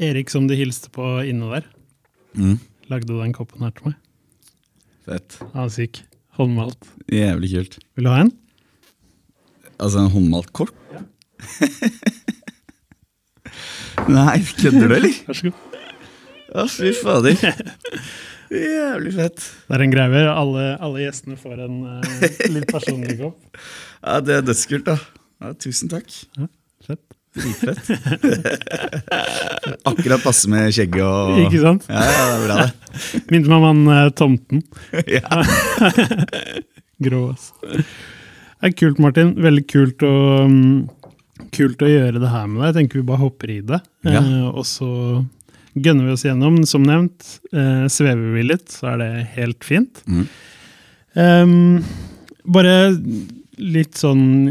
Erik som du hilste på inne der, Mm. lagde den koppen her til meg. Fett. Han er syk. Håndmalt. Jævlig kult. Vil du ha en? Altså en håndmalt kopp? Ja. Nei, kødder du, eller? Vær så god. Å, fy fader. Jævlig fett. Det er en greie. Alle, alle gjestene får en uh, litt personlig kopp. Ja, Det er dødskult, da. Ja, tusen takk. Ja, Fett. Dritfett. Akkurat passe med skjegget og Ikke sant? Ja, ja, det er bra, det. Minner meg om han eh, tomten. Ja. Grå, altså. Det er kult, Martin. Veldig kult å, mm, kult å gjøre det her med deg. Jeg tenker vi bare hopper i det. Ja. Eh, og så gønner vi oss gjennom. Som nevnt, eh, svever vi litt, så er det helt fint. Mm. Um, bare litt sånn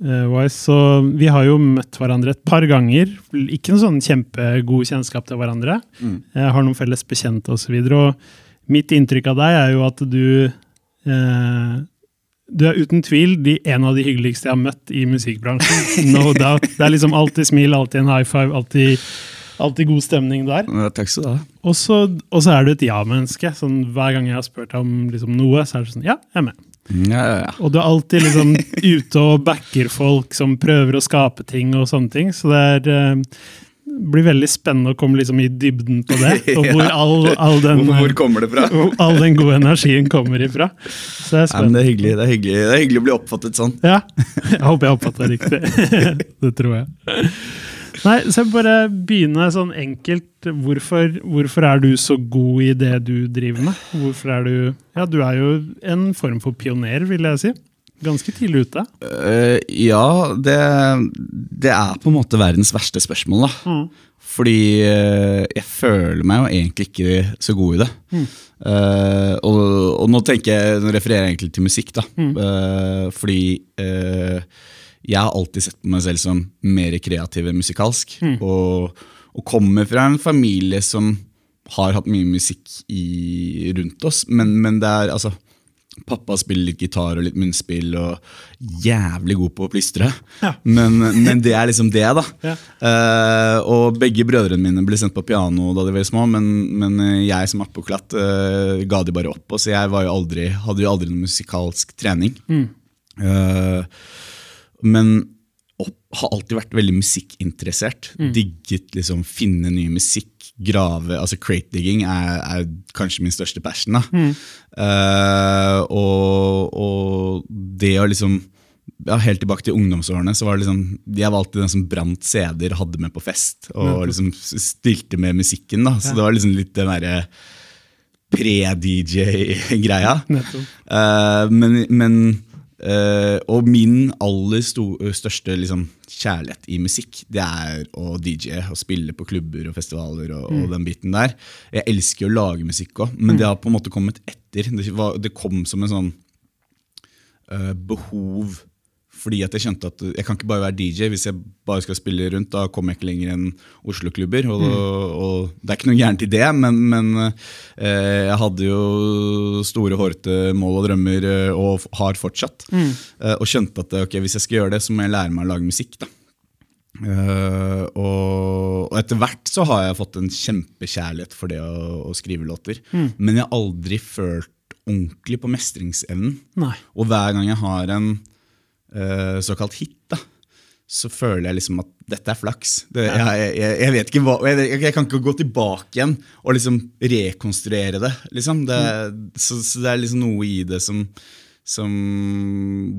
intro-wise, så vi har jo møtt hverandre et par ganger. Ikke noen sånn kjempegod kjennskap til hverandre. Mm. Jeg har noen felles bekjente osv. Mitt inntrykk av deg er jo at du eh, Du er uten tvil de, en av de hyggeligste jeg har møtt i musikkbransjen. No doubt. Det er liksom alltid smil, alltid en high five, alltid, alltid god stemning der. Ja, Takk skal du ha. Og så er du et ja-menneske. Sånn, hver gang jeg har spurt deg om liksom, noe, så er du sånn Ja, jeg er med. Ja, ja. Og du er alltid liksom ute og backer folk som prøver å skape ting og sånne ting. Så det er, eh, blir veldig spennende å komme liksom i dybden på det. Og hvor all, all, den, Hvor, kommer det fra? all den gode energien kommer ifra. Så det er spennende. det, er hyggelig, det, er hyggelig, det er hyggelig å bli oppfattet sånn. Ja, jeg håper jeg oppfatter det riktig. det tror jeg. Nei, så jeg bare begynne sånn enkelt. Hvorfor, hvorfor er du så god i det du driver med? Hvorfor er du Ja, du er jo en form for pioner, vil jeg si. Ganske tidlig ute. Uh, ja, det, det er på en måte verdens verste spørsmål, da. Mm. Fordi eh, jeg føler meg jo egentlig ikke så god i det. Eh, og, og nå tenker jeg, nå refererer jeg egentlig til musikk, da. Eh, fordi eh, jeg har alltid sett på meg selv som mer kreativ enn musikalsk. Og, og kommer fra en familie som har hatt mye musikk i, rundt oss, men, men det er altså Pappa spiller litt gitar og litt munnspill og jævlig god på å plystre. Ja. Men, men det er liksom det, da. Ja. Uh, og begge brødrene mine ble sendt på piano da de var små, men, men jeg som attpåklatt uh, ga de bare opp. Og så jeg var jo aldri, hadde jo aldri noen musikalsk trening. Eh, men opp, har alltid vært veldig musikkinteressert. Digget liksom finne ny musikk, grave altså Crate digging er, er kanskje min største passion. da. Eh, og, og det å liksom ja, Helt tilbake til ungdomsårene så var det liksom jeg var alltid den som brant CD-er, hadde med på fest og liksom stilte med musikken. da, Så det var liksom litt den derre pre-DJ-greia. Nettopp. Eh, men, men eh, Og min aller største liksom, kjærlighet i musikk, det er å DJ og spille på klubber og festivaler og, og den biten der. Jeg elsker å lage musikk òg, men det har på en måte kommet etter. Det, var, det kom som en sånn uh, behov fordi at jeg kjente at jeg kan ikke bare være DJ. Hvis jeg bare skal spille rundt, da kommer jeg ikke lenger enn Oslo-klubber. Og, og Det er ikke noe gærent i det, men, men eh, jeg hadde jo store, hårete mål og drømmer, eh, og har fortsatt. Eh, og skjønte at okay, hvis jeg skal gjøre det, så må jeg lære meg å lage musikk. da. Uh, og, og etter hvert så har jeg fått en kjempekjærlighet for det å, å skrive låter. Men jeg har aldri følt ordentlig på mestringsevnen. Nei. Og hver gang jeg har en eh, såkalt hit, da, så føler jeg liksom at dette er flaks. Det, jeg, jeg, jeg vet ikke hva, jeg, jeg kan ikke gå tilbake igjen og liksom rekonstruere det. Liksom. det så, så det er liksom noe i det som, som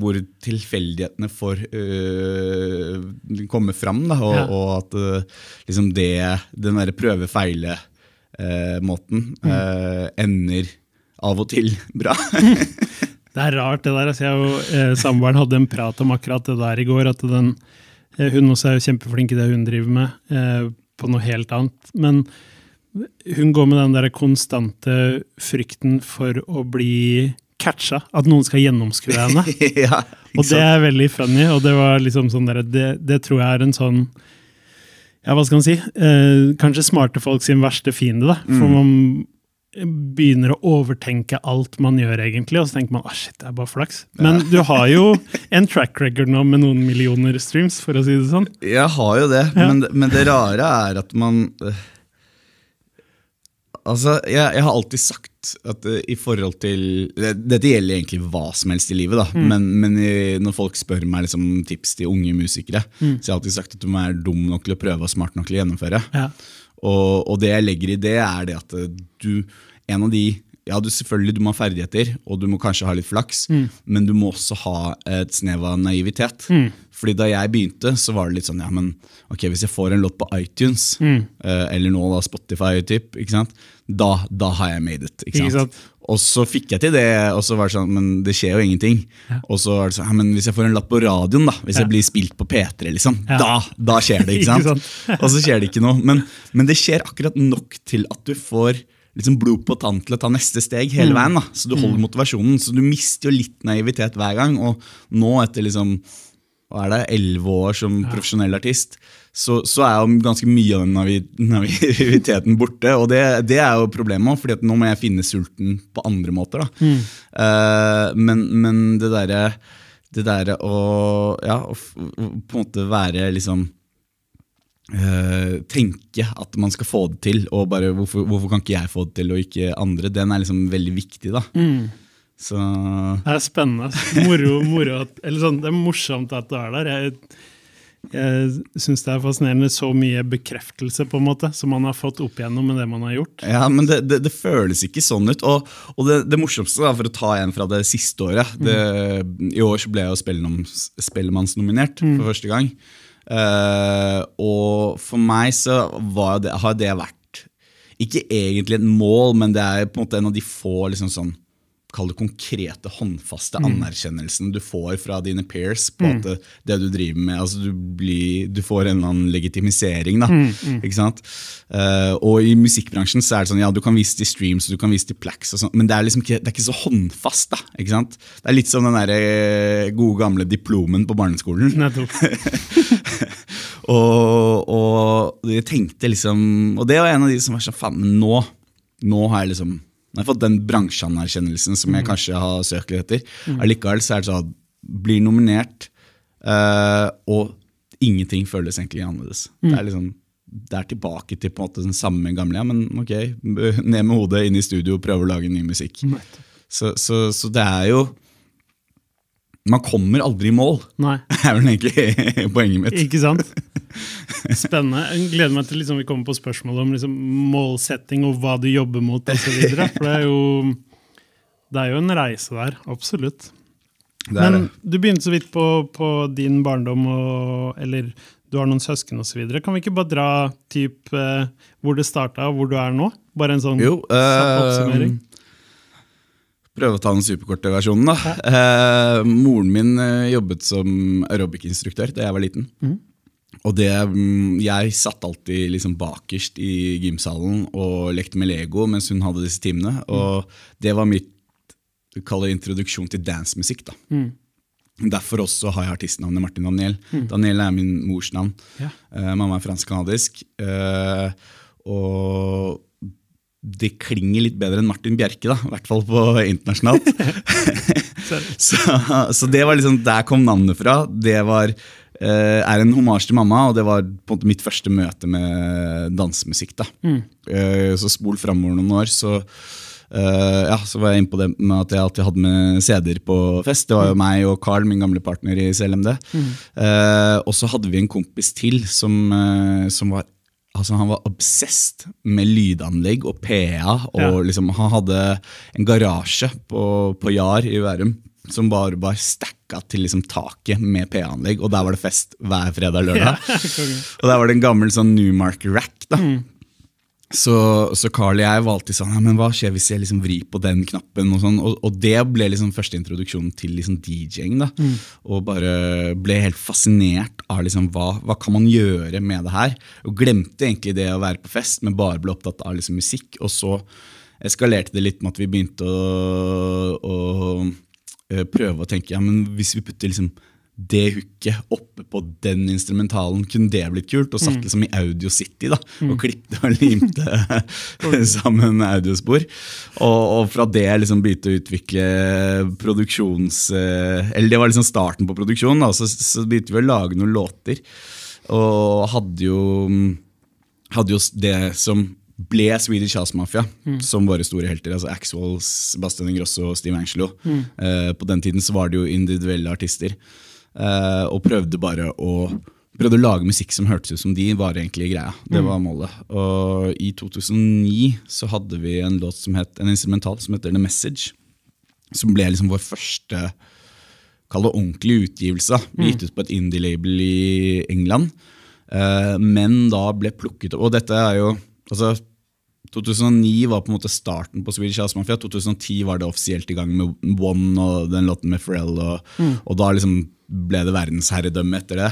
hvor tilfeldighetene får øh, komme fram. Da, og, Ja. og at øh, liksom det, den derre prøve-feile-måten øh, ender av og til bra. Det er rart, det der. Altså, jeg og eh, samboeren hadde en prat om akkurat det der i går. at den, eh, Hun også er jo kjempeflink i det hun driver med, eh, på noe helt annet. Men hun går med den der konstante frykten for å bli catcha. At noen skal gjennomskue henne. ja, Og det er veldig funny, og det var liksom sånn der, det, det tror jeg er en sånn ja, hva skal man si? Eh, kanskje smarte folk sin verste fiende. da. For man, begynner å overtenke alt man gjør, egentlig, og så tenker man ah, shit, det er bare flaks. Men du har jo en track record nå med noen millioner streams, for å si det sånn. Jeg har jo det, Ja. men, men det rare er at man øh, Altså, jeg, jeg har alltid sagt at øh, i forhold til Dette gjelder egentlig hva som helst i livet, da. Mm. Men, men i, når folk spør meg liksom, tips til unge musikere, Mm. så jeg har alltid sagt at du må være dum nok til å prøve og smart nok til å gjennomføre. Ja. Og, og det jeg legger i det, er det at øh, du En av de ja, du selvfølgelig du må ha ferdigheter, og du må kanskje ha litt flaks, Mm. men du må også ha et snev av naivitet. Fordi da jeg begynte, så var det litt sånn ja, men ok, hvis jeg får en låt på iTunes, Mm. eh, eller nå da Spotify, typ, ikke sant? Da, da har jeg made it. Ikke Ikke sant? sant? Og så fikk jeg til det, og så var det sånn, men det skjer jo ingenting. Og så var det sånn, ja, men hvis jeg får en lapp på radioen, da, hvis Ja. jeg blir spilt på P3, liksom, Ja. da, da skjer det. ikke Ikke sant? og så skjer det ikke noe. Men, men det skjer akkurat nok til at du får liksom blod på tann til å ta neste steg hele Mm. veien. da, Så du holder motivasjonen. Så du mister jo litt naivitet hver gang. Og nå, etter liksom hva er det, elleve år som profesjonell artist, så, så er jo ganske mye av den naiviteten borte. Og det, det er jo problemet for nå må jeg finne sulten på andre måter. da. Eh, men, men det derre det der å, ja, å å på en måte være liksom eh, Tenke at man skal få det til, og bare hvorfor, hvorfor kan ikke jeg få det til, og ikke andre, den er liksom veldig viktig. da. Så Det er spennende. Moro, moro at, eller sånn, det er morsomt at du er der. Jeg, jeg syns det er fascinerende så mye bekreftelse på en måte, som man har fått opp igjennom med det man har gjort. Ja, men det, det, det føles ikke sånn ut. Og, og det, det morsomste, da, for å ta en fra det siste året det, I år så ble jeg jo Spellemannsnominert mm. for første gang. Eh, og for meg så det, har det vært ikke egentlig et mål, men det er på en måte en av de få liksom sånn Kall det konkrete, håndfaste anerkjennelsen du får fra dine peers på at det, det du driver med altså du, blir, du får en eller annen legitimisering. da, ikke sant? Uh, og i musikkbransjen så er det sånn, ja, du kan vise til streams og du kan vise til plaques, og sånt, men det er liksom ikke, det er ikke så håndfast. da, ikke sant? Det er litt som den der eh, gode gamle diplomen på barneskolen. Og, og jeg tenkte liksom Og det var en av de som var sånn Faen, nå, nå har jeg liksom Nå har fått den bransjeanerkjennelsen som jeg kanskje har søkt litt etter. Allikevel så er det sånn Blir nominert, uh, og ingenting føles egentlig annerledes. Det er liksom det er tilbake til på en måte den samme gamle. Ja, men ok, ned med hodet, inn i studio, prøve å lage ny musikk. Så, så, så det er jo Man kommer aldri i mål, Nei. er vel egentlig poenget mitt. Ikke sant? Spennende. Jeg gleder meg til liksom vi kommer på spørsmålet om liksom målsetting og hva du jobber mot osv. For det er, jo, det er jo en reise der. Absolutt. Men du begynte så vidt på, på din barndom, og, eller du har noen søsken osv. Kan vi ikke bare dra typ, eh, hvor det starta, og hvor du er nå? Bare en sånn Jo, kjapp oppsummering. eh, prøve å ta den superkorte versjonen. da. Eh, moren min eh, jobbet som aerobic-instruktør da jeg var liten. Og det, mm, Jeg satt alltid liksom bakerst i gymsalen og lekte med Lego mens hun hadde disse timene. Og det var mitt kaller introduksjon til dancemusikk. da. Derfor også har jeg artistnavnet Martin Daniel. Daniel er min mors navn. Ja. Uh, mamma er fransk-canadisk. Uh, og det klinger litt bedre enn Martin Bjerke, da, i hvert fall på internasjonalt. så, så det var liksom, der kom navnet fra. Det var, eh, er en hommage til mamma, og det var på en måte mitt første møte med dansemusikk. da. Eh, så spol framover noen år, så uh, ja, så var jeg inne på det med at jeg alltid hadde med CD-er på fest. Det var jo meg og Carl, min gamle partner i CLMD. Eh, og så hadde vi en kompis til som, som var Altså Han var obsessed med lydanlegg og PA. og Ja. liksom, Han hadde en garasje på, på Jar i Værum som bare var stacka til liksom taket med PA-anlegg. Og der var det fest hver fredag og lørdag. og der var det en gammel sånn Newmark-rack. da. Så, så Carl og jeg alltid sånn ja, men Hva skjer hvis jeg liksom vrir på den knappen? Og sånn, og, og det ble liksom første introduksjonen til liksom DJ-ing. da, Og bare ble helt fascinert av liksom hva, hva kan man gjøre med det her. Og glemte egentlig det å være på fest, men bare ble opptatt av liksom musikk. Og så eskalerte det litt med at vi begynte å, å prøve å tenke ja, men hvis vi putter liksom det hooket oppe på den instrumentalen, kunne det blitt kult? Og satt liksom i Audio City da, og klippte og limte sammen audiospor. Og, og fra det liksom begynte å utvikle produksjons... eh, Eller det var liksom starten på produksjonen. Da, så, så begynte vi å lage noen låter. Og hadde jo, hadde jo det som ble Swedish House Mafia som våre store helter. altså Axwells, Bastian Ingrosso og Steve Angelo. Eh, på den tiden så var det jo individuelle artister. Uh, og prøvde bare å prøvde å lage musikk som hørtes ut som de, var egentlig greia. Det var målet. Og i 2009 så hadde vi en låt som het, en instrumental som heter The Message. Som ble liksom vår første kall det ordentlig utgivelse. Vi gitt ut på et indie-label i England. Eh, men da ble plukket opp Og dette er jo altså 2009 var på en måte starten på Swedish House Mafia. 2010 var det offisielt i gang med One og den låten med Pharrell. Og, og da liksom ble det verdensherredømme etter det.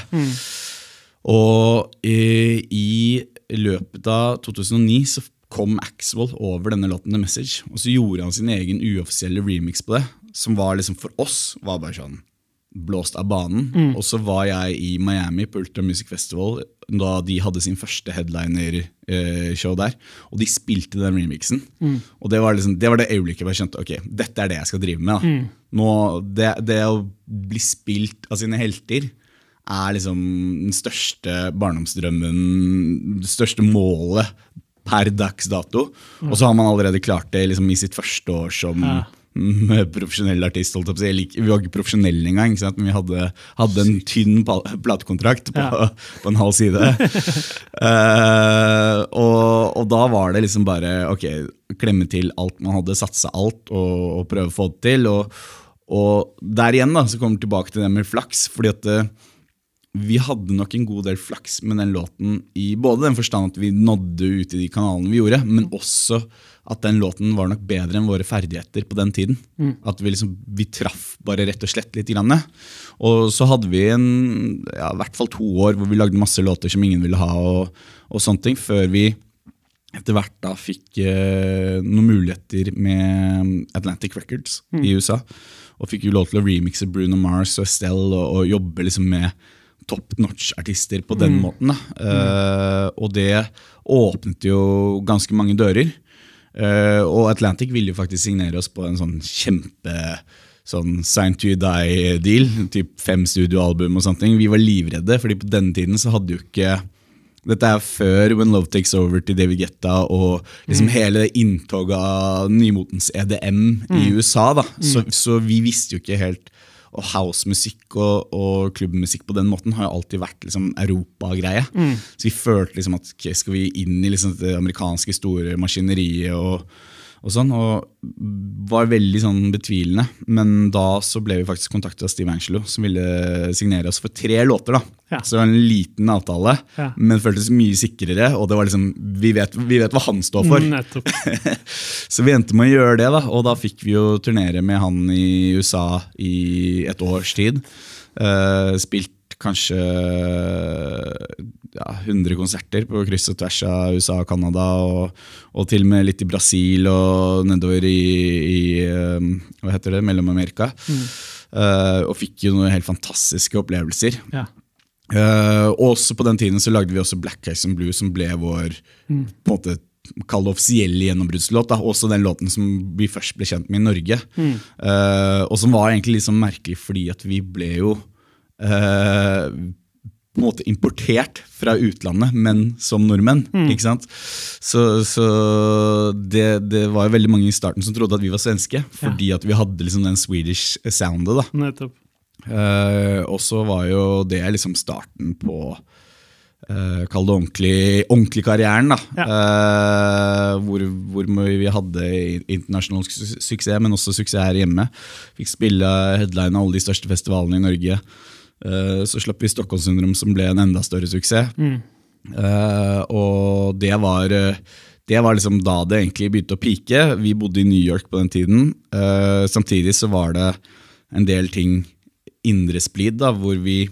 Og i, i løpet av 2009 så kom Axwell over denne låten The Message. Og så gjorde han sin egen uoffisielle remix på det, som var liksom for oss var bare sånn blåst av banen. Og så var jeg i Miami på Ultra Music Festival da de hadde sin første headliner-show der. Og de spilte den remixen. Og det var, liksom, det var det øyeblikket jeg skjønte ok, dette er det jeg skal drive med. Da. Nå, det, det å bli spilt av sine helter er liksom den største barndomsdrømmen, det største målet per dags dato. Og så har man allerede klart det liksom, i sitt første år som Ja. Profesjonell artist. Holdt opp. på. Jeg lik- vi var ikke profesjonelle engang, men vi hadde, hadde en tynn platekontrakt på, Ja. på en halv side. uh, og, og da var det liksom bare ok, klemme til alt man hadde, satse alt og, og prøve å få det til. Og, og der igjen da, så kommer vi tilbake til det med flaks. fordi at det, vi hadde nok en god del flaks med den låten i både den forstand at vi nådde ut i de kanalene vi gjorde, men også at den låten var nok bedre enn våre ferdigheter på den tiden. At vi liksom, vi traff bare rett og slett litt. Grann. Og så hadde vi en, ja, i hvert fall to år hvor vi lagde masse låter som ingen ville ha, og, og sånne ting, før vi etter hvert da fikk eh, noen muligheter med Atlantic Records i USA. Og fikk jo lov til å remixe Bruno Mars og Estelle og, og jobbe liksom med top notch-artister på den måten. Da. Eh, og det åpnet jo ganske mange dører. Eh, og Atlantic ville jo faktisk signere oss på en sånn kjempe sånn Sign to Die-deal. Typ fem studioalbum og sånne ting. Vi var livredde, fordi på denne tiden så hadde jo ikke dette er før When Love Takes Over til David Guetta og liksom hele det inntoget av nymotens EDM i USA. da. Så, så vi visste jo ikke helt Og housemusikk og, og klubbmusikk på den måten har jo alltid vært liksom europagreie. Så vi følte liksom at okay, skal vi inn i liksom det amerikanske store maskineriet og, og sånn, og var veldig sånn betvilende. Men da så ble vi faktisk kontaktet av Steve Angelo, som ville signere oss for tre låter. da. Ja. Så det var en liten avtale, Ja. men føltes mye sikrere. Og det var liksom, vi vet, vi vet hva han står for. Nettopp. Så vi endte med å gjøre det, da, og da fikk vi jo turnere med han i USA i et års tid. Uh, spilt kanskje ja, 100 konserter på kryss og tvers av USA og Canada, og, og til og med litt i Brasil og nedover i, i eh, hva heter det, Mellom-Amerika. Eh, og fikk jo noen helt fantastiske opplevelser. Ja. Uh, og også på den tiden så lagde vi også Black Eyes and Blue, som ble vår på en måte kall det offisielle gjennombruddslåt. Også den låten som vi først ble kjent med i Norge. Eh, og som var egentlig sånn merkelig, fordi at vi ble jo eh, på en måte importert fra utlandet, men som nordmenn. ikke sant? Så, så det, det var jo veldig mange i starten som trodde at vi var svenske, fordi at vi hadde liksom den Swedish soundet. da. Nettopp. Eh, og så var jo det liksom starten på uh, Kall det ordentlig, ordentlig karrieren. da. Eh, hvor, hvor vi hadde internasjonal su suksess, men også suksess her hjemme. Fikk spille headline av alle de største festivalene i Norge. Eh, så slapp vi Stockholmssyndrom, som ble en enda større suksess. Eh, og det var eh, det var liksom da det egentlig begynte å pike. Vi bodde i New York på den tiden. Samtidig så var det en del ting indre splid, da, hvor vi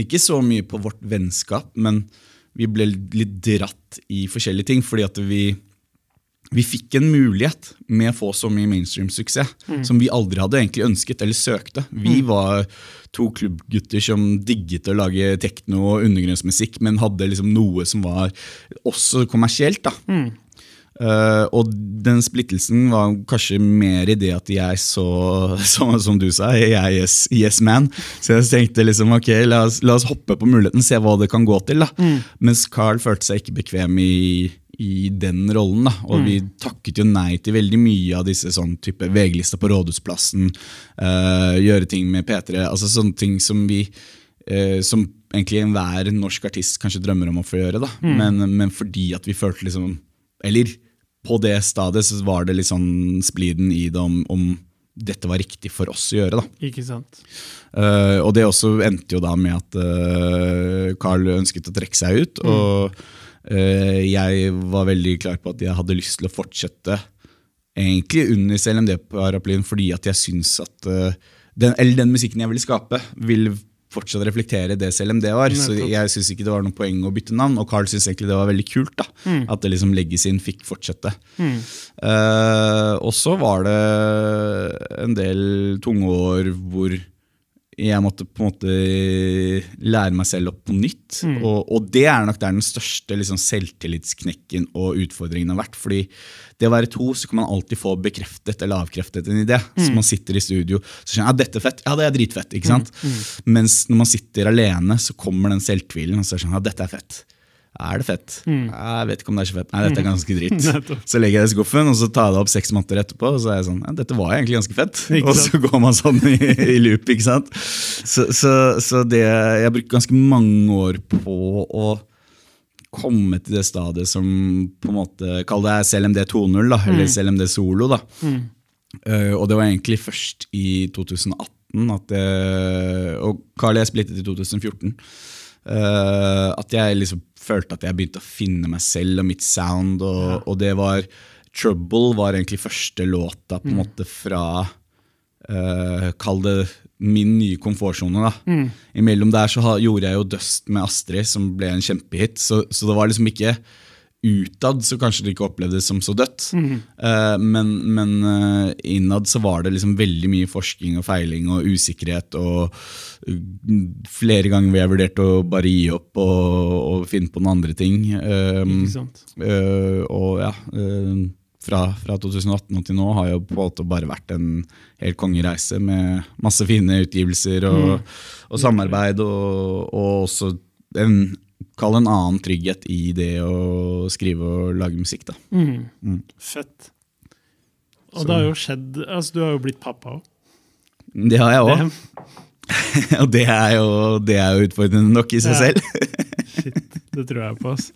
Ikke så mye på vårt vennskap, men vi ble litt dratt i forskjellige ting. Fordi at vi vi fikk en mulighet med å få så mye mainstream-suksess som vi aldri hadde egentlig ønsket eller søkte. Vi var to klubbgutter som digget å lage tekno og undergrunnsmusikk, men hadde liksom noe som var også kommersielt. da. Eh, og den splittelsen var kanskje mer i det at jeg så, som, som du sa, jeg er yes, yes man. Så jeg tenkte liksom, ok, la oss, la oss hoppe på muligheten, se hva det kan gå til. da. Mens Carl følte seg ikke bekvem i, i den rollen. da. Og vi takket jo nei til veldig mye av disse sånn type VG-lista på Rådhusplassen, uh, gjøre ting med P3, altså sånne ting som vi uh, som egentlig enhver norsk artist kanskje drømmer om å få gjøre. da. Men, men fordi at vi følte liksom Eller på det stadiet så var det litt sånn spliden i det om, om dette var riktig for oss å gjøre. da. Ikke sant? Uh, og det også endte jo da med at Carl ønsket å trekke seg ut. Og eh, jeg var veldig klar på at jeg hadde lyst til å fortsette egentlig under CLMD-paraplyen fordi at jeg syns at eh, den, eller den musikken jeg ville skape, vil fortsatt reflektere det CLMD var. Så jeg syns ikke det var noe poeng å bytte navn, og Carl syns egentlig det var veldig kult. da, At det liksom leggacyen fikk fortsette. Eh, og så var det en del tunge år hvor jeg måtte på en måte lære meg selv opp på nytt. Og, og det er nok der den største liksom, selvtillitsknekken og utfordringen har vært. fordi det å være to, så kan man alltid få bekreftet eller avkreftet en idé. Så man sitter i studio så skjønner jeg, ja, dette er fett. Ja, det er dritfett. ikke sant? Mens når man sitter alene, så kommer den selvtvilen. og så skjønner jeg, ja, dette er fett. Er det fett? Mm. Jeg vet ikke om det er så fett. Nei, dette er ganske dritt. Så legger jeg det i skuffen, og så tar jeg det opp seks måneder etterpå, og så er jeg sånn ja, Dette var egentlig ganske fett. Og så går man sånn i, i loop, ikke sant. Så, så, så det Jeg har brukt ganske mange år på å komme til det stadiet som på en måte Kall det CLMD 2.0, da, eller CLMD Solo. da. Eh, og det var egentlig først i 2018 at det, Og Carl jeg splittet i 2014. Uh, at jeg liksom følte at jeg begynte å finne meg selv og mitt sound. Og, og det var Trouble var egentlig første låta på en måte fra uh, Kall det min nye komfortsone. Mm. Imellom der så ha, gjorde jeg jo Dust med Astrid, som ble en kjempehit. Så, så det var liksom ikke utad så kanskje det ikke opplevdes som så dødt. Eh, men men eh, innad så var det liksom veldig mye forskning og feiling og usikkerhet. Og uh, flere ganger hvor jeg vurderte å bare gi opp og, og finne på noen andre ting. Eh, Ikke sant? Eh, og ja, fra, fra 2018 og til nå har jo på en måte bare vært en helt kongereise med masse fine utgivelser og, og samarbeid, og, og også en, kall en annen trygghet i det å skrive og lage musikk. da. Mm. Fett. Og det har jo skjedd altså Du har jo blitt pappa òg. Det har jeg òg, og det er, jo, det er jo utfordrende nok i seg Ja. selv. Shit, det tror jeg på. ass.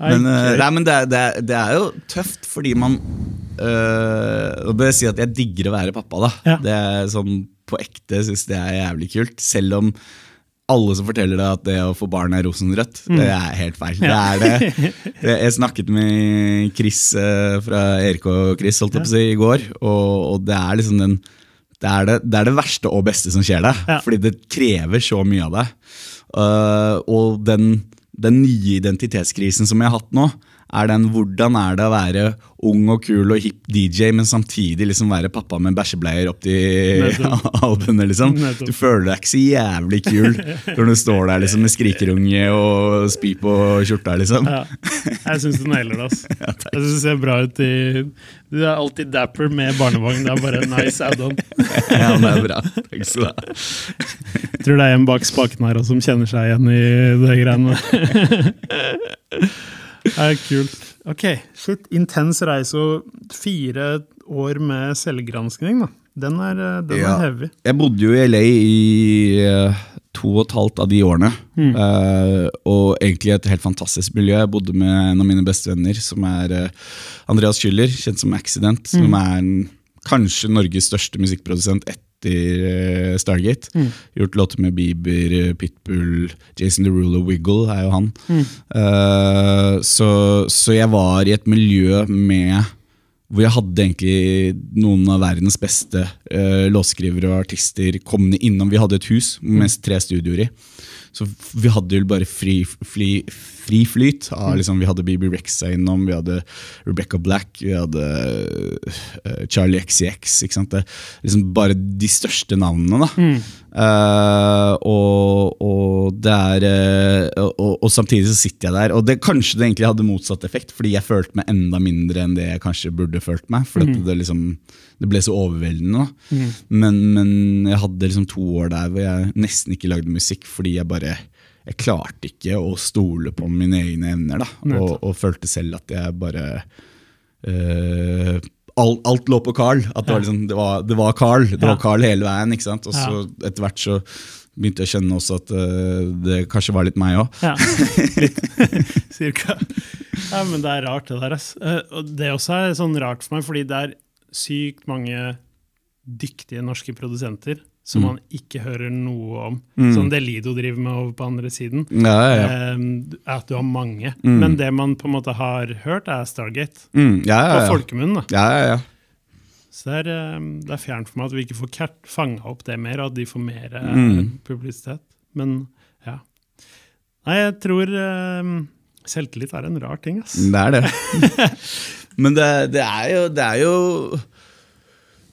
Men, eh, nei, men det, er, det, er, det er jo tøft fordi man øh, Og si sier at jeg digger å være pappa. da Ja. Det er sånn På ekte syns det er jævlig kult. Selv om alle som forteller deg at det å få barn er rosenrødt, det er helt feil. Mm. Ja. Det er det. Jeg snakket med Chris eh, fra Erik og Chris holdt jeg på å si, i går, og, og det er liksom den det er det, det er det verste og beste som skjer deg, Ja. fordi det krever så mye av deg. Uh, og den, den nye identitetskrisen som jeg har hatt nå, er den hvordan er det å være ung og kul og hipp DJ, men samtidig liksom være pappa med bæsjebleier opp til albuene. liksom. Du føler deg ikke så jævlig kul når du står der liksom med skrikerunge og spy på skjorta. liksom. Ja, jeg syns du nailer det. ass. jeg synes det ser bra ut i Du er alltid dapper med barnevogn. Det er bare nice add-on. Ja, det er bra. Takk skal du ha. Jeg tror det er en bak spaken her også som kjenner seg igjen i det greiene. Er kult. Ok, shit. Intens reise og fire år med selvgranskning, da. Den er, eh, den Ja. er heavy. Jeg bodde jo i LA i eh, to og et halvt av de årene. Eh, og egentlig et helt fantastisk miljø. Jeg bodde med en av mine bestevenner, som er Andreas Schüller, kjent som Accident. Som er en, kanskje Norges største musikkprodusent etter eh, Stargate. Gjort låter med Bieber, eh, Pitbull, Jason Derulo, Wiggle er jo han. Eh, så, så jeg var i et miljø med hvor jeg hadde egentlig noen av verdens beste uh, låtskrivere og artister kommende innom. Vi hadde et hus med tre studioer i. Så vi hadde jo bare fri, fri, fri flyt. Av, liksom, vi hadde BB Rexa innom, vi hadde Rebecca Black, vi hadde uh, Charlie XCX. ikke sant? Det, liksom bare de største navnene. da. Mm. Uh, og, og, det er uh, og, og, samtidig så sitter jeg der, og det kanskje det egentlig hadde motsatt effekt, fordi jeg følte meg enda mindre enn det jeg kanskje burde følt meg. For mm. det, liksom, det, ble så overveldende. Mm. Men, men, jeg hadde liksom to år der hvor jeg nesten ikke lagde musikk fordi jeg bare jeg klarte ikke å stole på mine egne evner. og, og, følte selv at jeg bare uh, alt, alt, lå på Carl. At det, var liksom, det, var, det var Carl det var Carl hele veien. ikke sant? Og så etter hvert så begynte jeg å kjenne også at uh, det kanskje var litt meg òg. Ja, cirka. Ja, men det er rart, det der. Uh, og det også er sånn rart for meg, fordi det er sykt mange dyktige norske produsenter som mm. man ikke hører noe om. Mm. Som det Lido driver med over på andre siden. Ja, ja, ja. Eh, at du har mange. Mm. Men det man på en måte har hørt, er Stargate. Mm. På folkemunnen. Ja, ja, ja. Så det er, eh, det er, fjernt for meg at vi ikke får fanga opp det mer, og at de får mer eh, mm. publisitet. Men ja. Nei, jeg tror eh, selvtillit er en rar ting, ass. Det er det. Men det, det, er jo, det er jo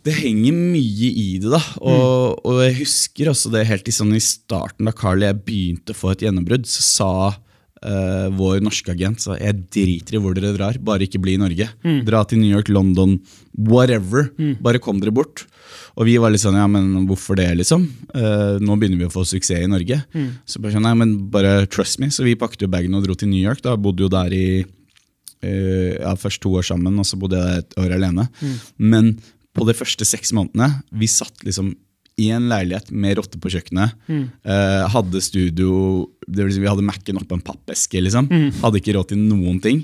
det henger mye i det. da, og, mm. og jeg husker også det helt i, sånn, i starten, da Carl og jeg begynte å få et gjennombrudd, så sa uh, vår norske agent sa jeg driter i hvor dere drar, bare ikke bli i Norge. Mm. Dra til New York, London, whatever. Mm. Bare kom dere bort. Og vi var litt sånn, ja, men hvorfor det, liksom? Uh, nå begynner vi å få suksess i Norge. Mm. Så bare sånn, nei, men bare trust me. Så vi pakket jo bagen og dro til New York. da, Bodde jo der i uh, ja, først to år sammen, og så bodde jeg et år alene. Mm. Men på de første seks månedene Vi satt liksom i en leilighet med rotte på kjøkkenet. Mm. Eh, hadde studio det vil Vi hadde Mac-en oppå en pappeske. liksom. Mm. Hadde ikke råd til noen ting.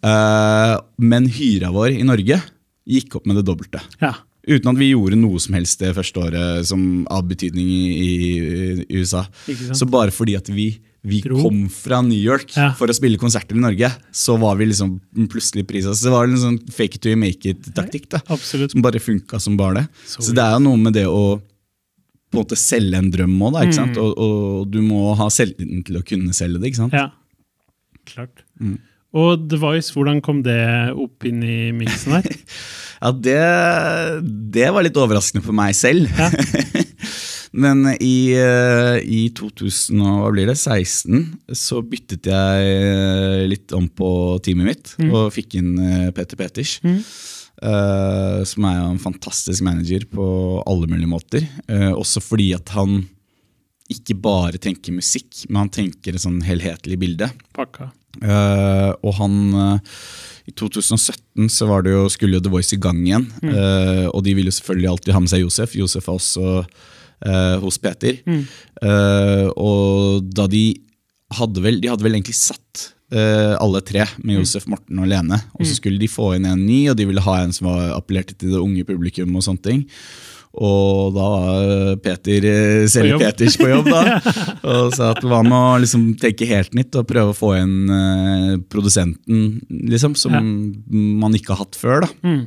Eh, men hyra vår i Norge gikk opp med det dobbelte. Ja. Uten at vi gjorde noe som helst det første året som av betydning i, i USA. Så bare fordi at vi vi kom fra New York ja. for å spille konserter i Norge, så var vi liksom plutselig prisa. Så det var en sånn fake it to make it-taktikk da, som bare funka som bare det. Så, så det er jo noe med det å på en måte selge en drøm òg, mm. og, og, du må ha selvtilliten til å kunne selge det. ikke sant? Ja, klart. Mm. Og Voice, hvordan kom det opp inn i miksen her? ja, det, det, var litt overraskende for meg selv. Ja. Men i, eh, i 2016 så byttet jeg eh, litt om på teamet mitt mm. og fikk inn eh, Peter Peters. Mm. Uh, som er en fantastisk manager på alle mulige måter. Uh, også fordi at han ikke bare tenker musikk, men han tenker et sånn helhetlig bilde. Pakka. Uh, og han I 2017 så var det jo, skulle jo The Voice i gang igjen. Mm. og de ville jo selvfølgelig alltid ha med seg Josef. Josef er også uh, hos Peter. Mm. Eh, og da de hadde vel, de hadde vel egentlig satt uh, alle tre med mm. Josef, Morten og Lene. Og så mm. skulle de få inn en ny, og de ville ha en som var appellerte til det unge publikum. Og sånne ting. Og da var Peter Selje Peters på jobb, da. og sa at hva med å liksom tenke helt nytt og prøve å få inn uh, produsenten, liksom, som ja. man ikke har hatt før. da. Mm.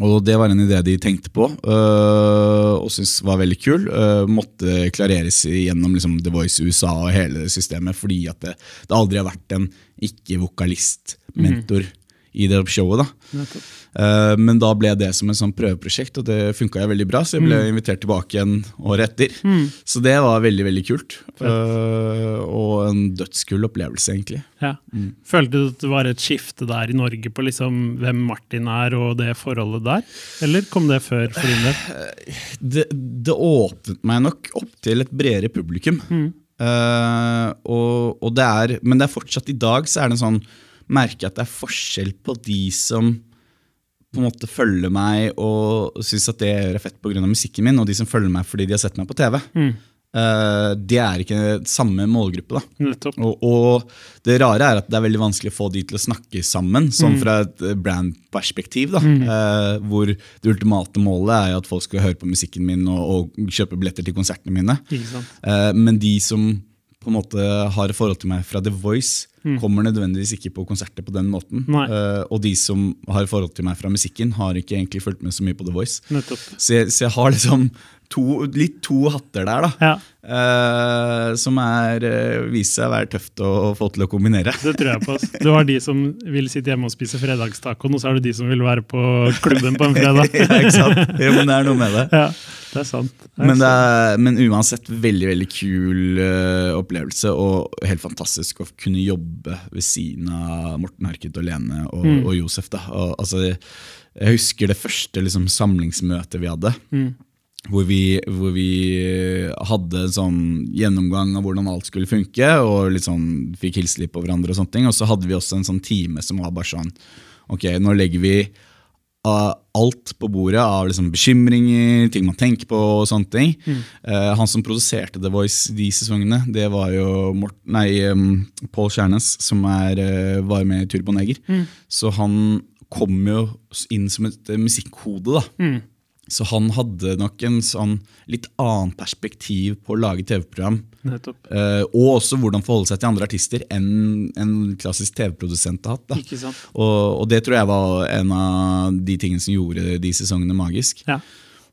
Og det var en idé de tenkte på øh, og syntes var veldig kul. Øh, måtte klareres gjennom liksom, The Voice USA og hele systemet, fordi at det, det aldri har vært en ikke-vokalist-mentor. Mm i det showet. da. Uh, men da ble det som en sånn prøveprosjekt, og det funka veldig bra. Så jeg ble mm. invitert tilbake igjen året etter. Mm. Så det var veldig veldig kult. Uh, og en dødskul opplevelse, egentlig. Ja. Mm. Følte du at det var et skifte der i Norge på liksom hvem Martin er og det forholdet der? Eller kom det før for din del? Det, det åpnet meg nok opp til et bredere publikum. Uh, og, og det er, men det er fortsatt i dag så er det en sånn merker jeg at det er forskjell på de som på en måte følger meg og syns at det gjør fett pga. musikken min, og de som følger meg fordi de har sett meg på TV. Mm. Uh, det er ikke samme målgruppe. da. Og, og, det rare er at det er veldig vanskelig å få de til å snakke sammen, sånn mm. fra et brandperspektiv. da, mm. uh, Hvor det ultimate målet er at folk skal høre på musikken min og, og kjøpe billetter til konsertene mine. Uh, men de som på en måte har et forhold til meg fra The Voice, mm. kommer nødvendigvis ikke på konserter på den måten. Uh, og de som har forhold til meg fra musikken, har ikke egentlig fulgt med så mye på The Voice. Så jeg, så jeg, har liksom to, litt to hatter der. da. Ja. Eh, som er, eh, viser seg å være tøft å få til å kombinere. Det tror jeg på. Du har de som vil sitte hjemme og spise fredagstacoen, og så har du de som vil være på klubben på en fredag. ja, ikke sant? Jo, men det er noe med det. Ja, det er sant. Det er Men, det er, men uansett, veldig veldig kul eh, opplevelse, og helt fantastisk å kunne jobbe ved siden av Morten Harket og Lene og, Mm. og Josef. Da. Og, altså, jeg husker det første liksom, samlingsmøtet vi hadde. Mm. Hvor vi, hvor vi hadde en sånn gjennomgang av hvordan alt skulle funke, og sånn, fikk hilse litt på hverandre. Og sånne ting. Og så hadde vi også en sånn time som var bare sånn Ok, nå legger vi uh, alt på bordet av liksom bekymringer, ting man tenker på og sånne ting. Eh, han som produserte The Voice de sesongene, det var jo Mort nei, um, Paul Kjærnes, som er, eh, var med i Turboneger. Så han kom jo inn som et eh, musikkhode, da. Mm. Så han hadde nok en sånn litt annen perspektiv på å lage TV-program. Eh, og også hvordan forholde seg til andre artister enn en klassisk TV-produsent har hatt. Ikke sant? Og, og det tror jeg var en av de tingene som gjorde de sesongene magisk. Ja.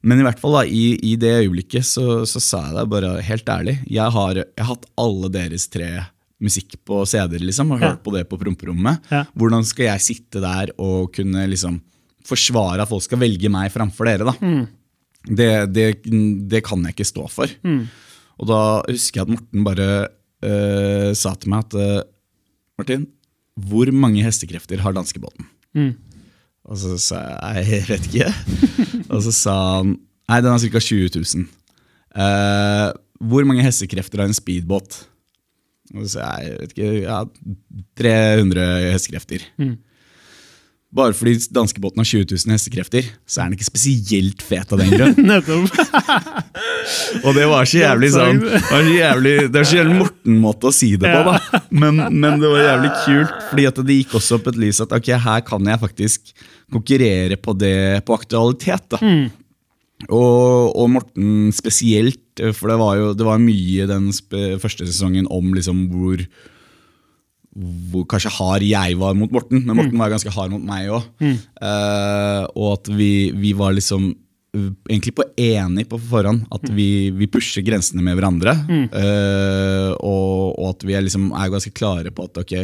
Men i hvert fall da, i, i det øyeblikket så, så sa jeg det bare helt ærlig. Jeg har, jeg har hatt alle deres tre musikk på CD-er liksom, og Ja. hørt på det på promperommet. Ja. Hvordan skal jeg sitte der og kunne liksom forsvare at folk skal velge meg framfor dere? da? Mm. Det, det, det kan jeg ikke stå for. Og da husker jeg at Morten bare uh, sa til meg at uh, Martin, hvor mange hestekrefter har danskebåten? Mm. Og så sa jeg jeg vet ikke. Og så sa han nei, den har ca. 20 000. Uh, hvor mange hestekrefter har en speedbåt? Og så sa jeg jeg vet ikke, ja, 300 hestekrefter. Mm. Bare fordi danskebåten har 20 000 hestekrefter, så er den ikke spesielt fet av den grunn. Og det var så jævlig sånn Det var så jævlig, det var så jævlig Morten-måte å si det på, da. Men, men det var jævlig kult, fordi at det gikk også opp et lys at ok, her kan jeg faktisk konkurrere på det på aktualitet. da. Og, og Morten spesielt, for det var jo det var mye den første sesongen om liksom hvor hvor kanskje hard jeg var mot Morten, men Morten var ganske hard mot meg òg. og at vi, vi var liksom uh, egentlig på enig på forhånd at vi, vi pusher grensene med hverandre. Eh, og, og at vi er, liksom, er ganske klare på at ok,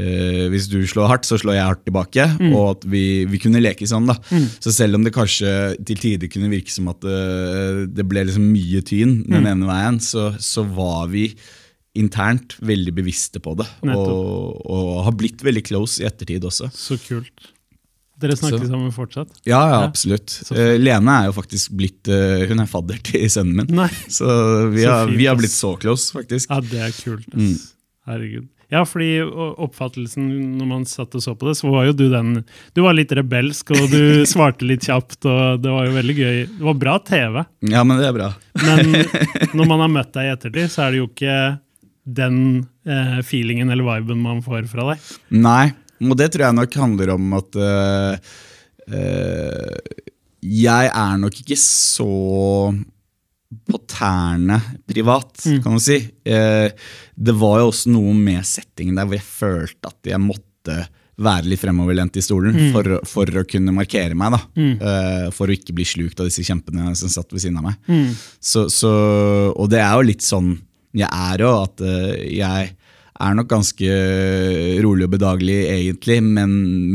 uh, hvis du slår hardt, så slår jeg hardt tilbake. Og at vi, vi kunne leke sånn. da. Så selv om det kanskje til tider kunne virke som at det ble liksom mye tyn den ene veien, så, så var vi internt veldig bevisste på det. Og, og har blitt veldig close i ettertid også. Så kult. Dere snakker Så- sammen fortsatt? Ja, ja, absolutt. Eh, Lene er jo faktisk blitt uh, Hun er fadder til sønnen min. Nei. Så vi Så har, fint, vi har blitt så close, faktisk. Ja, det er kult. Mm. Herregud. Ja, fordi oppfattelsen når man satt og så på det, så var jo du den Du var litt rebelsk, og du svarte litt kjapt, og det var jo veldig gøy. Det var bra TV, Ja, men det er bra. men når man har møtt deg i ettertid, så er det jo ikke den eh, feelingen eller viben man får fra deg. Nei, og det tror jeg nok handler om at uh, uh, jeg er nok ikke så på tærne privat, kan du si. Uh, det var jo også noe med settingen der hvor jeg følte at jeg måtte være litt fremoverlent i stolen for, å- for å kunne markere meg. da. Eh, for å ikke bli slukt av disse kjempene som satt ved siden av meg. Så, så, og det er jo litt sånn jeg er jo, at eh, jeg er nok ganske rolig og bedagelig egentlig, men,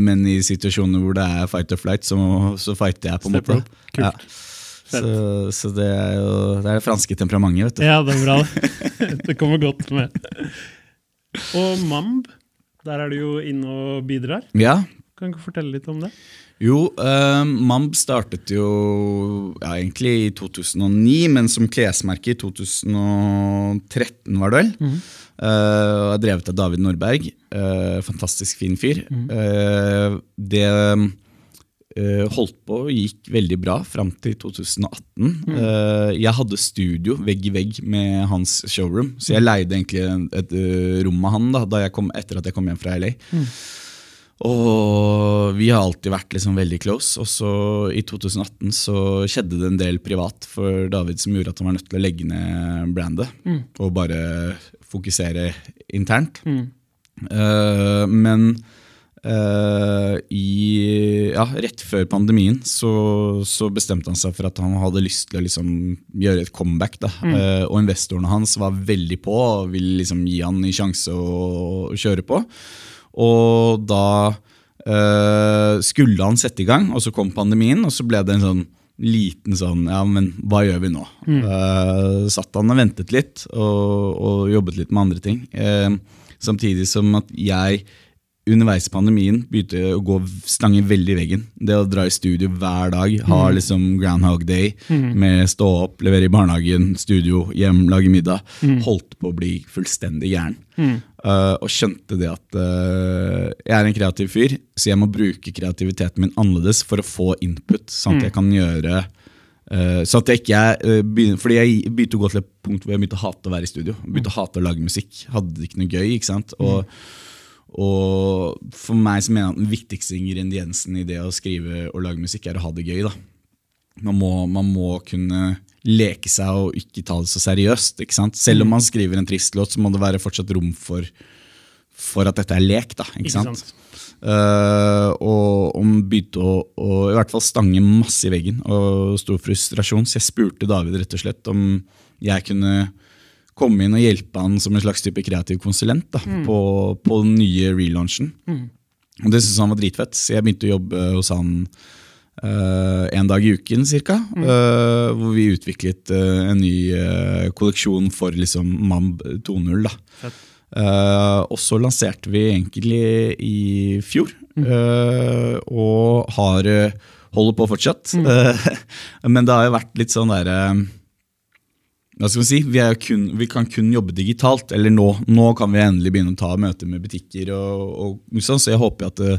men i situasjoner hvor det er fight or flight, så, så fighter jeg på en måte. Ja. Så, så det er jo det er det franske temperamentet, vet du. Ja, det er bra. Det kommer godt med. Og Mamb, der er du jo inne og bidrar. Ja, Kan du fortelle litt om det? Jo, eh, Mamb startet jo ja, egentlig i 2009, men som klesmerke i 2013, var det vel. Eh, og er drevet av David Nordberg. Eh, fantastisk fin fyr. Eh, det eh, holdt på og gikk veldig bra fram til 2018. Eh, jeg hadde studio vegg i vegg med hans showroom, så jeg leide egentlig et, et rom av han da, da kom, etter at jeg kom hjem fra LA. Og vi har alltid vært liksom veldig close. Og så i 2018 så skjedde det en del privat for David som gjorde at han var nødt til å legge ned brandet og bare fokusere internt. Mm. Uh, men uh, i, ja, rett før pandemien så, så bestemte han seg for at han hadde lyst til å liksom gjøre et comeback. Da. Uh, og investorene hans var veldig på og ville liksom gi han en sjanse å, å kjøre på. Og da eh, skulle han sette i gang, og så kom pandemien, og så ble det en sånn liten sånn Ja, men hva gjør vi nå? Eh, satt han og ventet litt, og, og jobbet litt med andre ting. Eh, samtidig som at jeg underveis i pandemien begynte å gå stange veldig i veggen. Det å dra i studio hver dag, ha liksom Groundhog Day med stå opp, levere i barnehagen, studio, hjem, lage middag, holdt på å bli fullstendig gæren. Uh, og skjønte det at uh, jeg er en kreativ fyr, så jeg må bruke kreativiteten min annerledes for å få input, sånn at jeg kan gjøre uh, så at jeg ikke uh, begynner, Fordi jeg begynte å gå til et punkt hvor jeg begynte å hate å være i studio. Begynte å hate å lage musikk. Hadde det ikke noe gøy. ikke sant? Og, og for meg så mener jeg at den viktigste ingrediensen i det å skrive og lage musikk, er å ha det gøy. da. Man må, man må kunne leke seg og ikke ta det så seriøst. ikke sant? Selv om man skriver en trist låt, så må det være fortsatt rom for, for at dette er lek. da, ikke, Ikke sant? sant? Uh, og om begynte å, å i hvert fall stange masse i veggen og stor frustrasjon. Så jeg spurte David rett og slett om jeg kunne komme inn og hjelpe han som en slags type kreativ konsulent da, på, på den nye relaunchen. Og det syntes han var dritfett, så jeg begynte å jobbe hos han uh, en dag i uken cirka. Uh, hvor vi utviklet uh, en ny kolleksjon for liksom MAMB 2.0. da. Og så lanserte vi egentlig i fjor, eh, og har holder på fortsatt. Eh, men det har jo vært litt sånn derre hva skal vi si? Vi, kun, vi kan kun jobbe digitalt. Eller nå, nå kan vi endelig begynne å ta møter med butikker. og, og sånn, Så jeg håper at eh,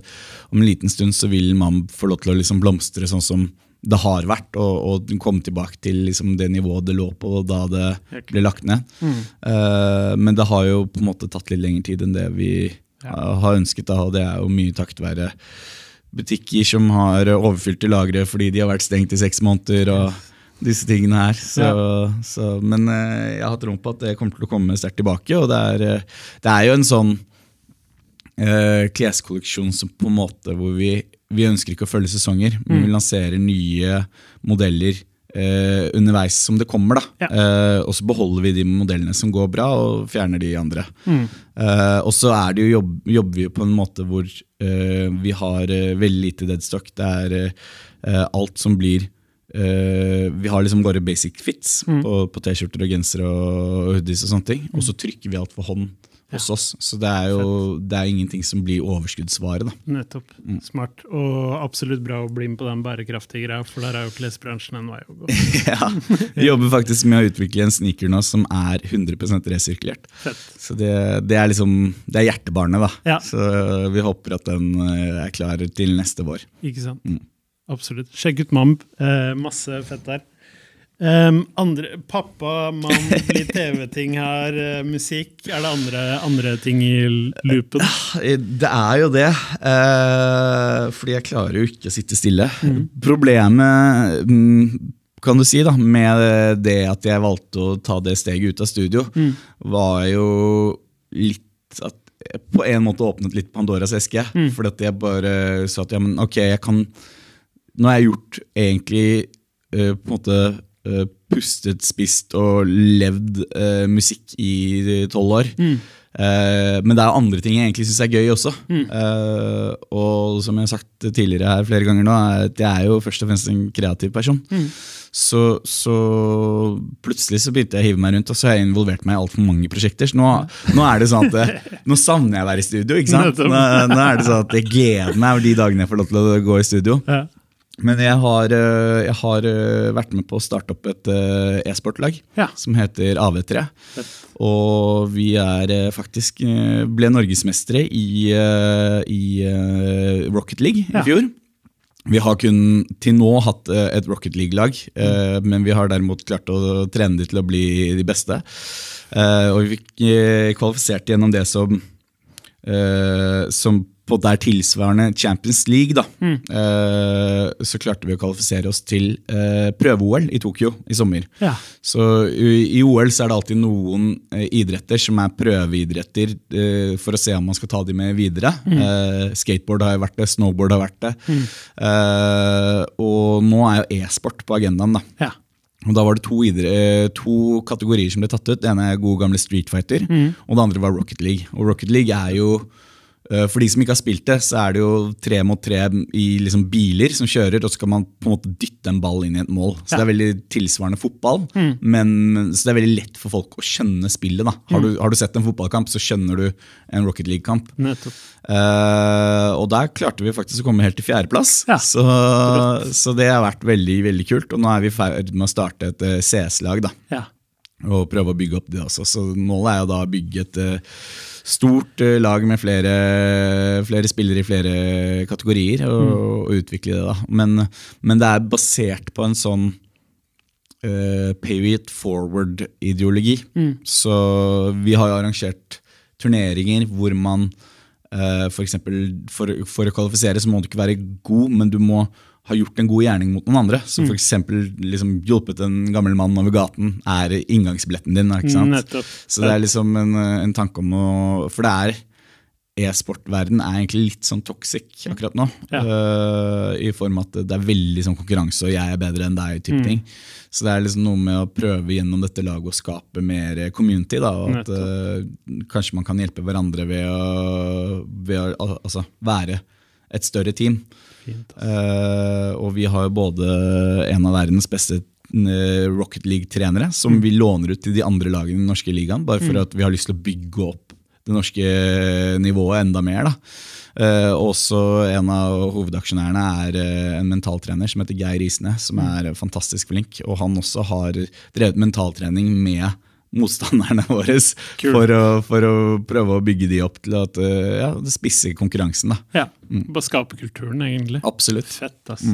om en liten stund så vil man få lov til å liksom blomstre sånn som det har vært, og, og komme tilbake til liksom det nivået det lå på da det ble lagt ned. Eh, men det har jo på en måte tatt litt lengre tid enn det vi Ja. eh, har ønsket. Da, og det er jo mye takket være butikker som har overfylte lagre fordi de har vært stengt i seks måneder. og disse tingene her. Så, så, men eh, jeg har troen på at det kommer til å komme sterkt tilbake. Og det er, eh, det er jo en sånn uh, kleskolleksjon som på en måte hvor vi, vi ønsker ikke å følge sesonger, men vi lanserer nye modeller Uh, underveis som det kommer. da. Ja. Uh, og så beholder vi de modellene som går bra, og fjerner de andre. Eh, og så er det jo jobb, jobber vi på en måte hvor vi har veldig lite deadstock. Det er alt som blir eh, Vi har liksom våre basic fits på, på T-skjorter og gensere og hoodies og sånne ting. Og så trykker vi alt for hånd hos oss. Så det er jo det er ingenting som blir overskuddsvare. da. Nettopp. Smart. Og absolutt bra å bli med på den bærekraftige greia, for der er jo klesbransjen en vei å gå. ja. Vi jobber faktisk med å utvikle en sneaker nå som er 100 resirkulert. Fett. Så det, det er liksom, det er hjertebarnet, da. Ja. Så vi håper at den eh, er klar til neste vår. Ikke sant? Absolutt. Sjekk ut Mamb. Eh, masse fett der. Um, andre, pappa, mann, litt TV-ting her, uh, musikk. Er det andre, andre ting i loopen? Eh, Det er jo det. Uh, fordi jeg klarer jo ikke å sitte stille. Problemet mm, kan du si da, med det at jeg valgte å ta det steget ut av studio, var jo litt at jeg på en måte åpnet litt Pandoras eske. Fordi at jeg bare sa at ja, men ok, jeg kan Nå har jeg gjort egentlig eh, på en måte eh, pustet, spist og levd eh, musikk i tolv år. Mm. men det er andre ting jeg egentlig syns er gøy også. Mm. og som jeg har sagt tidligere her flere ganger nå, er at jeg er jo først og fremst en kreativ person. Så, så plutselig så begynte jeg å hive meg rundt, og så har jeg involvert meg i altfor mange prosjekter. Så nå, nå er det sånn at nå savner jeg å være i studio. ikke sant? Nå, nå er det sånn at jeg gleder meg over de dagene jeg får lov til å gå i studio. Ja. Men jeg har, eh, jeg har eh, vært med på å starte opp et eh, e-sportlag Ja. som heter AV3. Og vi er faktisk ble norgesmestere i, i Rocket League Ja. i fjor. Vi har kun til nå hatt et Rocket League-lag, mm. men vi har derimot klart å trene de til å bli de beste. Og vi fikk kvalifisert gjennom det som, som på der tilsvarende Champions League, da, eh, så klarte vi å kvalifisere oss til eh, prøve-OL i Tokyo i sommer. Ja. Så i, i OL så er det alltid noen eh, idretter som er prøveidretter eh, for å se om man skal ta de med videre. Eh, skateboard har vært det, snowboard har vært det. Eh, og nå er jo e-sport på agendaen. da. ja. Og Da var det to, idre, to kategorier som ble tatt ut. Det ene er gode gamle Street Fighter, og det andre var Rocket League. Og Rocket League er jo For de som ikke har spilt det, så er det jo tre mot tre i liksom biler som kjører, og så skal man på en måte dytte en ball inn i et mål. Så Ja. det er veldig tilsvarende fotball, men, så det er veldig lett for folk å skjønne spillet. da. Har, du, har du sett en fotballkamp, så skjønner du en Rocket League-kamp. Eh, og der klarte vi faktisk å komme helt til fjerdeplass. Ja. Så, så det har vært veldig veldig kult. Og nå er vi i ferd med å starte et eh, CS-lag. da, Ja. Og prøve å bygge opp det også. Så målet er jo da å bygge et eh, stort eh, lag med flere, flere spillere i flere kategorier, og, og utvikle det. da. Men, men det er basert på en sånn uh, pay it forward-ideologi. Så vi har jo arrangert turneringer hvor man uh, for, eksempel, for, for å kvalifisere så må du ikke være god, men du må ha gjort en god gjerning mot noen andre. Som for eksempel liksom, hjulpet en gammel mann over gaten er inngangsbilletten din. Ikke sant? Nettopp. Så det er liksom en, en tanke om å For det er E-sportverden er egentlig litt sånn toxic akkurat nå. Ja. Uh, I form at det er veldig sånn konkurranse, og jeg er bedre enn deg. type Mm. ting. Så det er liksom noe med å prøve gjennom dette laget å skape mer community. da, og at uh, Kanskje man kan hjelpe hverandre ved å, ved å altså, være et større team. Fint. uh, og vi har jo både en av verdens beste eh, Rocket League-trenere, som vi låner ut til de andre lagene i den norske ligaen, bare for at vi har lyst til å bygge opp det norske nivået enda mer. da. Uh, også en av hovedaksjonærene er uh, en mentaltrener som heter Geir Isne, som er fantastisk flink. Og han også har drevet mentaltrening med motstanderne våre for å, for å prøve å bygge de opp til at eh, ja, det spisser konkurransen. da. Ja. Bare skape kulturen, egentlig. Absolutt. Fett, ass.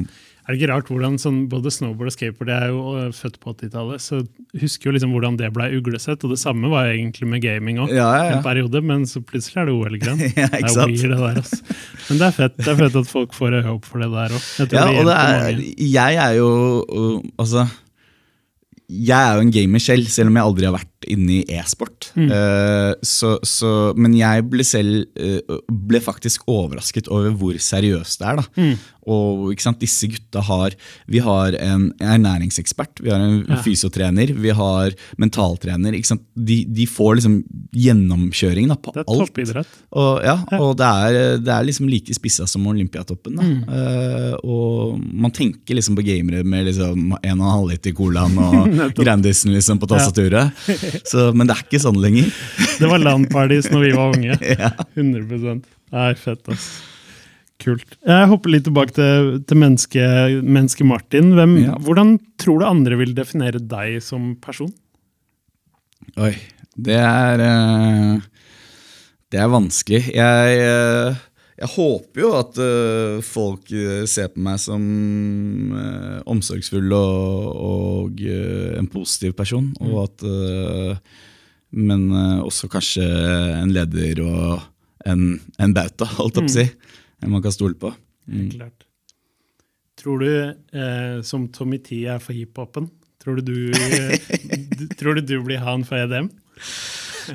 Er det ikke rart hvordan sånn, både snowboard og skateboard Jeg er jo øh, født på 80-tallet, så husker jo liksom hvordan det ble uglesett. Og det samme var egentlig med gaming òg. Ja, ja, ja. En periode, men så plutselig er det OL-gren. Ja, det er weird, det der, Altså. Men det er fett det er fett at folk får øye opp for det der òg. Ja, og det er, jeg er jo Altså Jeg er jo en gamer selv, selv om jeg aldri har vært inne i e-sport. Eh, så, så, men jeg ble selv eh, ble faktisk overrasket over hvor seriøst det er. da. Og ikke sant, disse gutta har Vi har en ernæringsekspert, vi har en Ja. fysiotrener, vi har mentaltrener. De, de får liksom gjennomkjøring da, på Det er alt. toppidrett. Og, ja, og det er, det er liksom like spissa som Olympiatoppen. Da. Eh, og man tenker liksom på gamere med liksom en og en halv liter colaen og. Grandisen liksom på tastaturet. Så, men det er ikke sånn lenger. Det var LAN-parties når vi var unge. Ja. 100 Nei, fett, ass. Kult. Jeg hopper litt tilbake til, til menneske, menneske Martin. Hvem, Ja. Hvordan tror du andre vil definere deg som person? Oi, det er eh, Det er vanskelig. Jeg, eh, jeg håper jo at uh, folk eh, ser på meg som uh, omsorgsfull og, og uh, en positiv person. Og at Men også kanskje en leder og en, en bauta, holdt jeg på å si. En man kan stole på. Mm. klart. Tror du, eh, som Tommy T er for hiphopen, tror du du, du, tror du du blir han for EDM?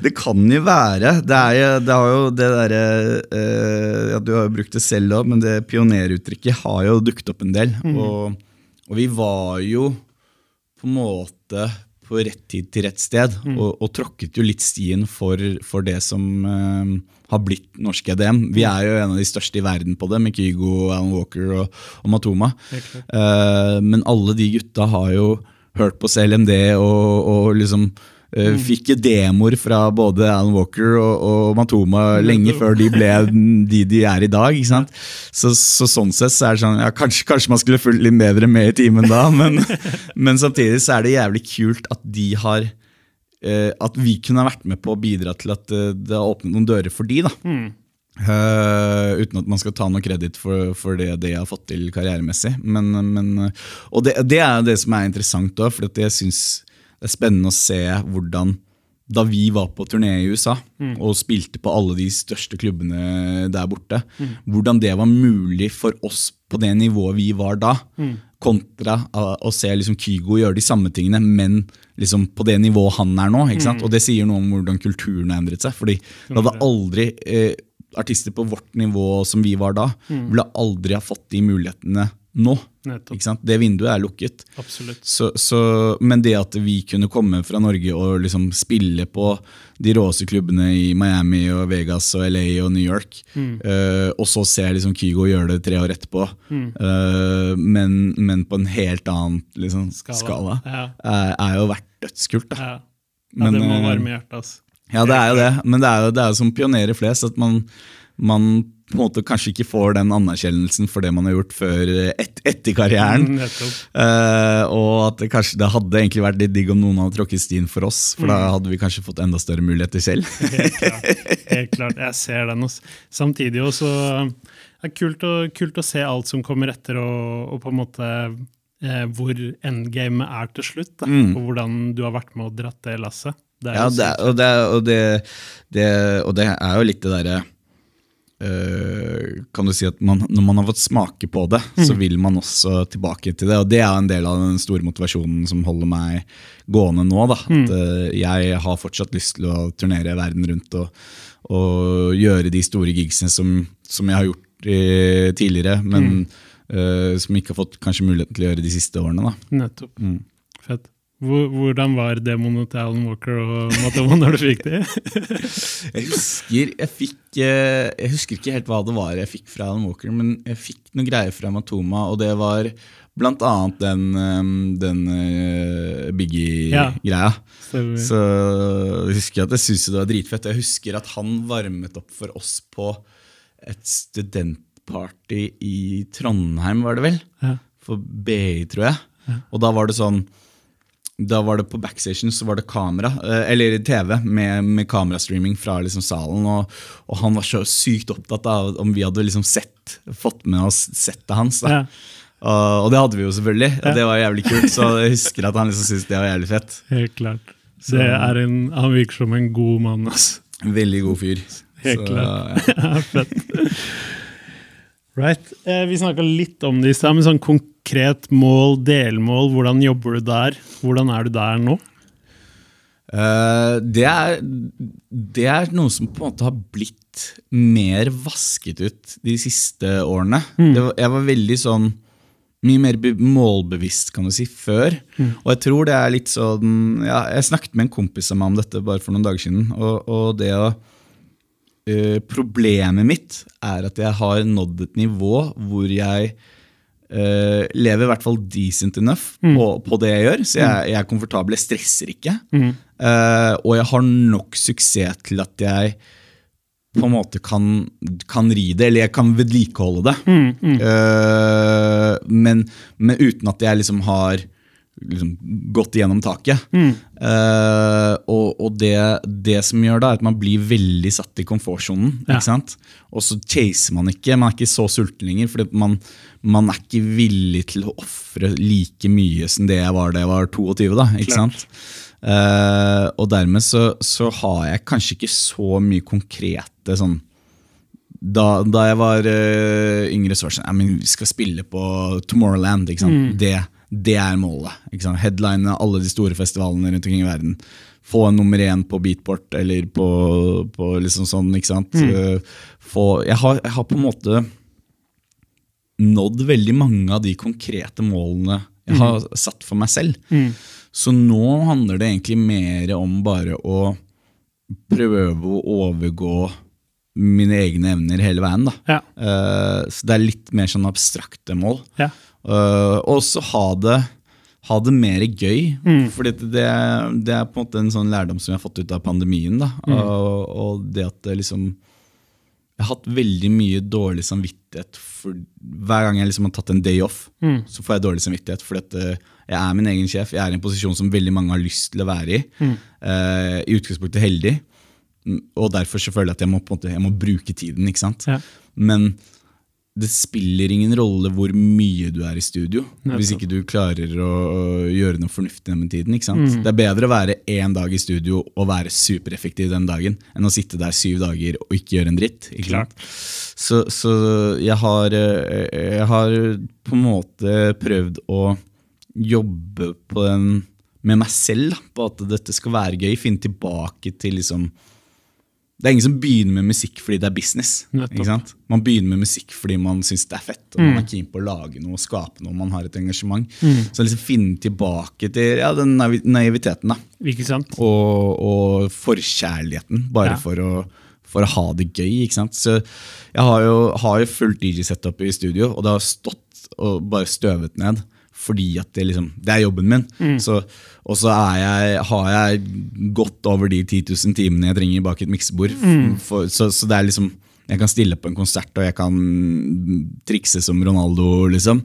Det kan jo være. Det, er, jo- det har jo det derre eh, ja, Du har jo brukt det selv òg, men det pioneruttrykket har jo dukket opp en del. Og, og vi var jo på en måte på rett tid til rett sted, og, og tråkket jo litt stien for, for det som eh, har blitt norsk EDM. Vi er jo en av de største i verden på det, med Kygo, Alan Walker og, og Matoma. Eh, men alle de gutta har jo hørt på CLMD og, og liksom eh, fikk jo demoer fra både Alan Walker og, og Matoma lenge før de ble de de er i dag. ikke sant? Så, så sånn sett så er det sånn, ja, kanskje, kanskje man skulle fulgt litt bedre med i timen da, men, men samtidig så er det jævlig kult at de har eh, At vi kunne ha vært med på å bidra til at eh, det har åpnet noen dører for de da. Eh, uten at man skal ta noe kreditt for, for det de har fått til karrieremessig. Men, men, og det, det er det som er interessant òg, for jeg syns det er spennende å se hvordan da vi var på turné i USA og spilte på alle de største klubbene der borte, hvordan det var mulig for oss på det nivået vi var da, kontra uh, å se liksom Kygo gjøre de samme tingene, men liksom på det nivået han er nå. ikke sant? Og det sier noe om hvordan kulturen har endret seg. fordi det hadde aldri eh, Artister på vårt nivå som vi var da, ville aldri ha fått de mulighetene nå. Det vinduet er lukket. Så, så, men det at vi kunne komme fra Norge og liksom spille på de råeste klubbene i Miami og Vegas og LA og New York, eh, og så ser liksom Kygo gjøre det tre år etterpå, eh, men, men på en helt annen liksom, Skala. skala, Ja. er, er jo vært dødskult. Da. Ja. ja, Men, det må eh, varme hjertet. Altså. Ja, det er jo det, men det er jo, det er jo som pionerer flest at man, man på en måte kanskje ikke får den anerkjennelsen for det man har gjort før eh, et, etter karrieren. Eh, og at det kanskje det hadde egentlig vært litt digg om noen hadde tråkket stien for oss, for da hadde vi kanskje fått enda større muligheter selv. Helt klart. Helt klart. Jeg ser den. Også. Samtidig også det er kult å, kult å se alt som kommer etter, og, og på en måte eh, hvor endgamet er til slutt. Da, Og hvordan du har vært med og dratt det lasset. Det Ja, det, og, det, og, det, det, og det er jo litt det derre Kan du si at man, når man har fått smake på det, så vil man også tilbake til det. Og det er en del av den store motivasjonen som holder meg gående nå. Da. At øh, jeg har fortsatt lyst til å turnere verden rundt og, og gjøre de store gigsene som, som jeg har gjort i, tidligere, men øh, som ikke har fått kanskje muligheten til å gjøre de siste årene. Da. Nettopp. Fett. Hvor, hvordan var demonet til Alan Walker og Matoma når du fikk det? Jeg husker jeg fikk eh, Jeg husker ikke helt hva det var jeg fikk fra Alan Walker, men jeg fikk noen greier fra Matoma, og det var blant annet den, eh, den eh, Biggie-greia. Ja, Så jeg husker at jeg syntes det var dritfett. Jeg husker at han varmet opp for oss på et studentparty i Trondheim, var det vel? Ja. For BI, tror jeg. Og da var det sånn da var det På backstation så var det kamera, eh, eller TV med, med kamerastreaming fra liksom salen. Og, og han var så sykt opptatt av om vi hadde liksom sett, fått med oss settet hans. Ja. Og, og det hadde vi jo selvfølgelig, og Ja. det var jævlig kult. Så jeg husker at han liksom syntes det var jævlig fett. Helt klart. Det en, han virker som en god mann. Altså. Veldig god fyr. Helt Så, klart. Ja, Fett. Right. Eh, vi snakka litt om det i stad, men sånn konkret mål, delmål, hvordan jobber du der? Hvordan er du der nå? Uh, det, er, det er noe som på en måte har blitt mer vasket ut de siste årene. Det var, jeg var veldig sånn mye mer be- målbevisst kan du si, før. Og jeg tror det er litt sånn ja, Jeg snakket med en kompis av meg om dette bare for noen dager siden. Og, og det å Uh, Problemet mitt er at jeg har nådd et nivå hvor jeg eh, lever i hvert fall decent enough på, på det jeg gjør. Så jeg, jeg er komfortabel, jeg stresser ikke. Eh, og jeg har nok suksess til at jeg på en måte kan, kan ri det, eller jeg kan vedlikeholde det. Eh, men, men uten at jeg liksom har liksom gått igjennom taket. Eh, og og det, det som gjør det, er at man blir veldig satt i komfortsonen. Ja. ikke sant? Og så chaser man ikke, man er ikke så sulten lenger. fordi man, man er ikke villig til å ofre like mye som det jeg var da jeg var 22. da, ikke Klart. sant? Uh, og dermed så, så har jeg kanskje ikke så mye konkrete sånn da, da jeg var uh, yngre, så var det sånn vi skal spille på Tomorrowland. Ikke sant? Det, det er målet. Ikke sant? Headline alle de store festivalene rundt omkring i verden. Få en nummer én på Beatport eller på, på liksom sånn. ikke sant? Mm. få, jeg, har, jeg har på en måte nådd veldig mange av de konkrete målene jeg har satt for meg selv. Så nå handler det egentlig mer om bare å prøve å overgå mine egne evner hele veien. da. Ja. Uh, så det er litt mer sånn abstrakte mål. Ja. Eh, og så ha det, ha det mer gøy. For det, det, er på en måte en sånn lærdom som jeg har fått ut av pandemien. da. Og, og det at det liksom Jeg har hatt veldig mye dårlig samvittighet for hver gang jeg liksom har tatt en day off. Så får jeg dårlig samvittighet at eh, jeg er min egen sjef. Jeg er i en posisjon som veldig mange har lyst til å være i. Eh, I utgangspunktet heldig. Mm, Og derfor så føler jeg at jeg må, måte, jeg må bruke tiden. ikke sant? Ja. Men det spiller ingen rolle hvor mye du er i studio, Nettopp. hvis ikke du klarer å, gjøre noe fornuftig med tiden. ikke? Mm. Det er bedre å være én dag i studio og være supereffektiv den dagen, enn å sitte der syv dager og ikke gjøre en dritt. ikke? Så, så jeg, har, eh, jeg har på en måte prøvd å jobbe på den med meg selv, da, på at dette skal være gøy. Finne tilbake til liksom Det er ingen som begynner med musikk fordi det er business. Ikke sant? Man begynner med musikk fordi man syns det er fett, og Mm. man er keen på å lage noe og skape noe. man har et engasjement. Så liksom finne tilbake til ja, den naiv- naiviteten da, Ikke sant? og, og forkjærligheten, bare Ja. for, å, for å ha det gøy. ikke sant? Så jeg har jo, har jo fullt DJ-setup i studio, og det har stått og bare støvet ned. Fordi at det, liksom, det er jobben min. Så, og så er jeg, har jeg gått over de 10 000 timene jeg trenger bak et miksebord. Mm. så, så det er liksom jeg kan stille på en konsert og jeg kan trikse som Ronaldo, liksom.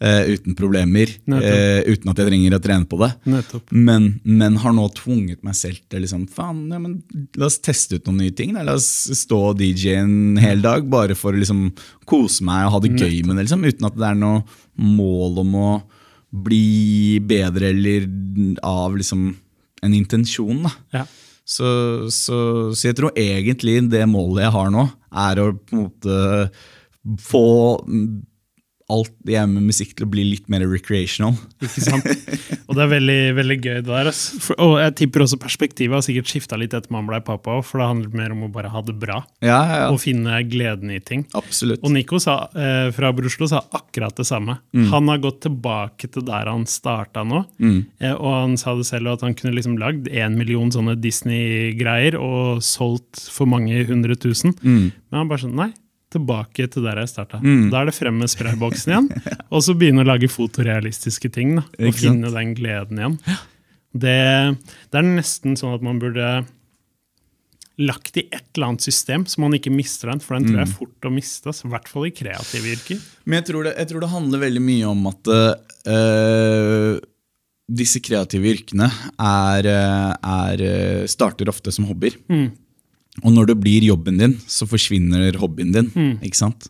Uh, uten problemer. Nettopp. eh, uten at jeg trenger å trene på det. Men, men har nå tvunget meg selv til liksom, faen, ja, men la oss teste ut noen nye ting. Da. La oss stå og DJ en hel dag bare for å liksom, kose meg og ha det gøy med det. Liksom, uten at det er noe mål om å bli bedre eller av liksom, en intensjon. Da. Ja. Så, så, så jeg tror egentlig det målet jeg har nå, er å på en måte få alt det jeg med musikk til å bli litt mer recreational. Ikke sant? Og det er veldig, veldig gøy det der. For, og jeg tipper også perspektivet har sikkert skifta litt etter man ble pappa for det handler mer om å bare ha det bra Ja, ja, ja. og finne gleden i ting. Absolutt. Og Nico sa, eh, fra Broslo sa akkurat det samme. Han har gått tilbake til der han starta nå. Eh, og han sa det selv at han kunne liksom lagd én million sånne Disney-greier og solgt for mange hundre tusen. Men han bare sånn Nei, tilbake til der jeg starta. Da er det frem med sprayboksen igjen, og så begynne å lage fotorealistiske ting. da, Og finne den gleden igjen. Det, det er nesten sånn at man burde lagt i et eller annet system, så man ikke mister den. For den tror jeg er fort å miste, altså, i hvert fall i kreative yrker. Men jeg tror, det, jeg tror det handler veldig mye om at eh, disse kreative yrkene er, eh, er, eh, starter ofte som hobbyer. Og når det blir jobben din, så forsvinner hobbyen din. ikke sant?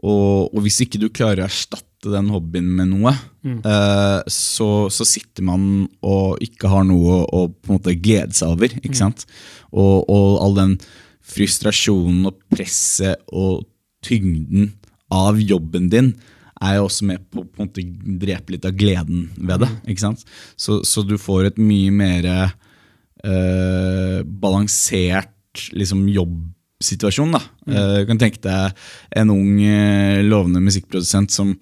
Og, og hvis ikke du klarer å erstatte den hobbyen med noe, eh, så, så sitter man og ikke har noe å på en måte glede seg over. ikke sant? Og, og all den frustrasjonen og presset og tyngden av jobben din er jo også med på på en måte drepe litt av gleden ved det. ikke sant? Så, så du får et mye mer eh, balansert liksom, jobbsituasjon. Da. Eh, Du kan tenke deg en ung, eh, lovende musikkprodusent som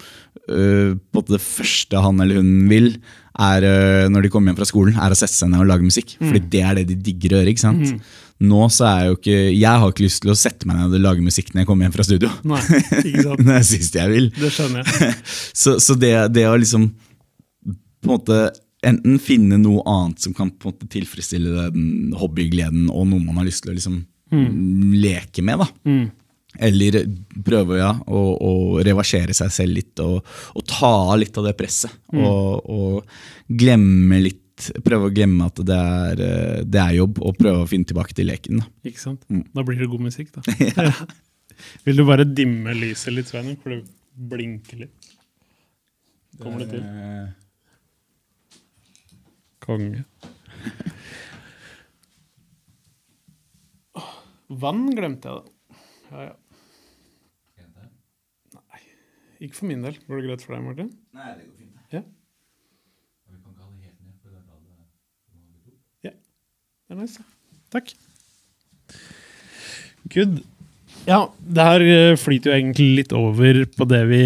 uh, på det første han eller hun vil, er eh, når de kommer hjem fra skolen, er å sette seg ned og lage musikk. Fordi det er det de digger å gjøre. ikke sant? Nå så er jeg jo ikke Jeg har ikke lyst til å sette meg ned og lage musikk når jeg kommer hjem fra studio. Nei, ikke sant? det er det siste jeg vil. Det skjønner jeg. Så, så det, det å liksom på en måte enten finne noe annet som kan på en måte tilfredsstille den hobbygleden, og noe man har lyst til å liksom leke med, da. Eller prøve ja, å, å reversere seg selv litt og, og ta av litt av det presset. Og, og glemme litt Prøve å glemme at det er, eh, det er jobb, og prøve å finne tilbake til leken. Da. Ikke sant? Da blir det god musikk, da. Vil du bare dimme lyset litt, Sveinung, for det blinker litt? Kommer det til? Konge. Vann glemte jeg, da. Ja, ja. Nei, ikke for min del. Går det greit for deg, Martin? Nei, det går fint. Ja. Ja. Det er nice. Takk. Good. Ja, det her eh, flyter jo egentlig litt over på det vi,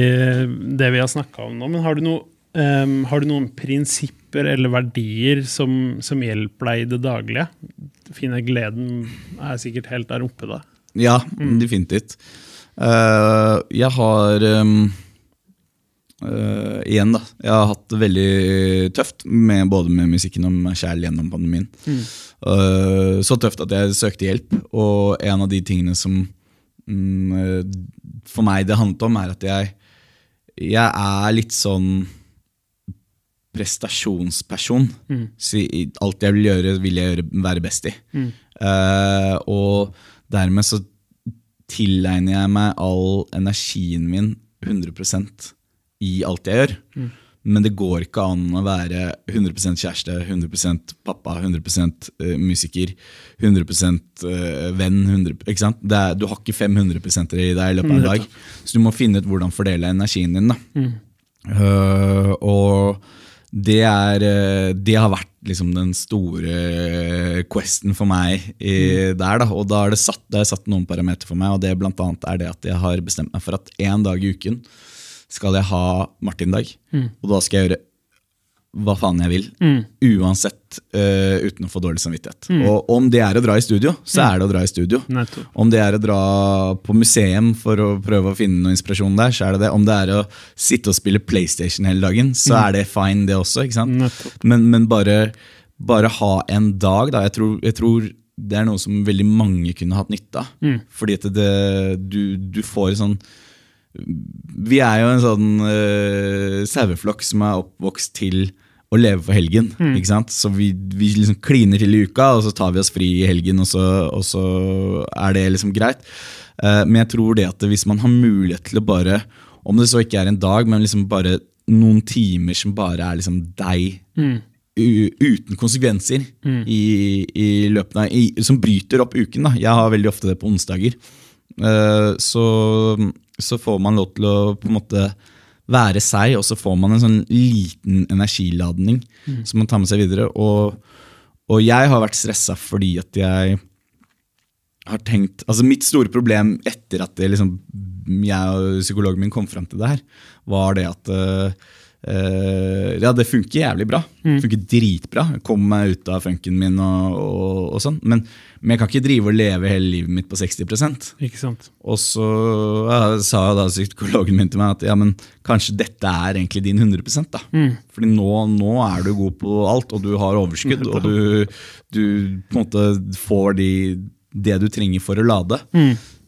det vi har snakka om nå. Men har du, noe, ehm, har du noen prinsipper eller verdier som, som hjelper deg i det daglige? Finne gleden er sikkert helt der oppe, da. Ja, definitivt. Uh, jeg har um, uh, Igjen, da. Jeg har hatt det veldig tøft med, både med musikken og meg sjæl gjennom pandemien. Eh, så tøft at jeg søkte hjelp, og en av de tingene som mm, eh, for meg det handlet om, er at jeg, jeg er litt sånn prestasjonsperson. Så alt jeg vil gjøre, vil jeg gjøre, være best i. Eh, og dermed så tilegner jeg meg all energien min 100% i alt jeg gjør. Men det går ikke an å være 100% kjæreste, 100% pappa, 100 eh, musiker, 100 eh, venn. 100, ikke sant? Det er, du har ikke 500 i deg i løpet av en dag. Så du må finne ut hvordan fordele energien din. da. Uh, og det, er, eh, det har vært liksom den store questen for meg i, der. da, Og da har det satt, det er satt noen parametere for meg, og det blant annet er det at jeg har bestemt meg for at én dag i uken skal jeg ha Martin-dag. Og da skal jeg gjøre hva faen jeg vil. Uansett, uh, uten å få dårlig samvittighet. Og om det er å dra i studio, så er det å dra i studio. Nettopp. Om det er å dra på museum for å prøve å finne noe inspirasjon der, så er det det. Om det er å sitte og spille PlayStation hele dagen, så er det fine, det også. ikke sant? Men, men bare, bare ha en dag, da. Jeg tror, jeg tror det er noe som veldig mange kunne hatt nytte av. Fordi at det, du, du får sånn Vi er jo en sånn uh, saueflokk som er oppvokst til å leve for helgen. ikke sant? Så vi, vi liksom kliner til i uka, og så tar vi oss fri i helgen, og så, og så er det liksom greit. Uh, men jeg tror det at hvis man har mulighet til å bare, om det så ikke er en dag, men liksom bare noen timer som bare er liksom deg u- uten konsekvenser i, i løpet av, i, som bryter opp uken. Da. Jeg har veldig ofte det på onsdager. Uh, så, så får man lov til å på en måte være seg, og så får man en sånn liten energiladning som man tar med seg videre. Og, og jeg har vært stressa fordi at jeg har tenkt Altså Mitt store problem etter at det liksom, jeg og psykologen min kom fram til det her, var det at uh, Uh, Ja, det funker jævlig bra. Mm. funker dritbra. Kom meg ut av funken min og, og, og sånn. Men, men jeg kan ikke drive og leve hele livet mitt på 60 Ikke sant? Og så ja, sa da psykologen min til meg at ja, men kanskje dette er egentlig din 100% da. Fordi nå, nå er du god på alt, og du har overskudd, og du, du på en måte får de, det du trenger for å lade.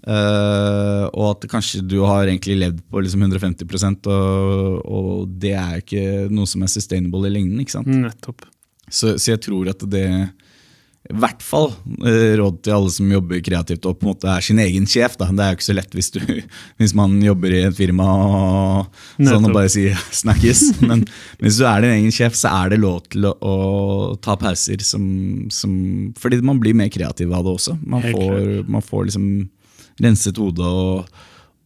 Eh, og at kanskje du har egentlig levd på liksom 150 og, og det er ikke noe som er sustainable i lengden. ikke sant? Nettopp. Så, så jeg tror at det i hvert fall eh, råd til alle som jobber kreativt og på en måte er sin egen sjef. Da. Det er jo ikke så lett hvis, du, hvis man jobber i et firma og sånn og bare sier 'snakkes'. Men hvis du er din egen sjef, så er det lov til å, å ta pauser. Som, som, fordi man blir mer kreativ av det også. Man får, man får liksom renset hodet og,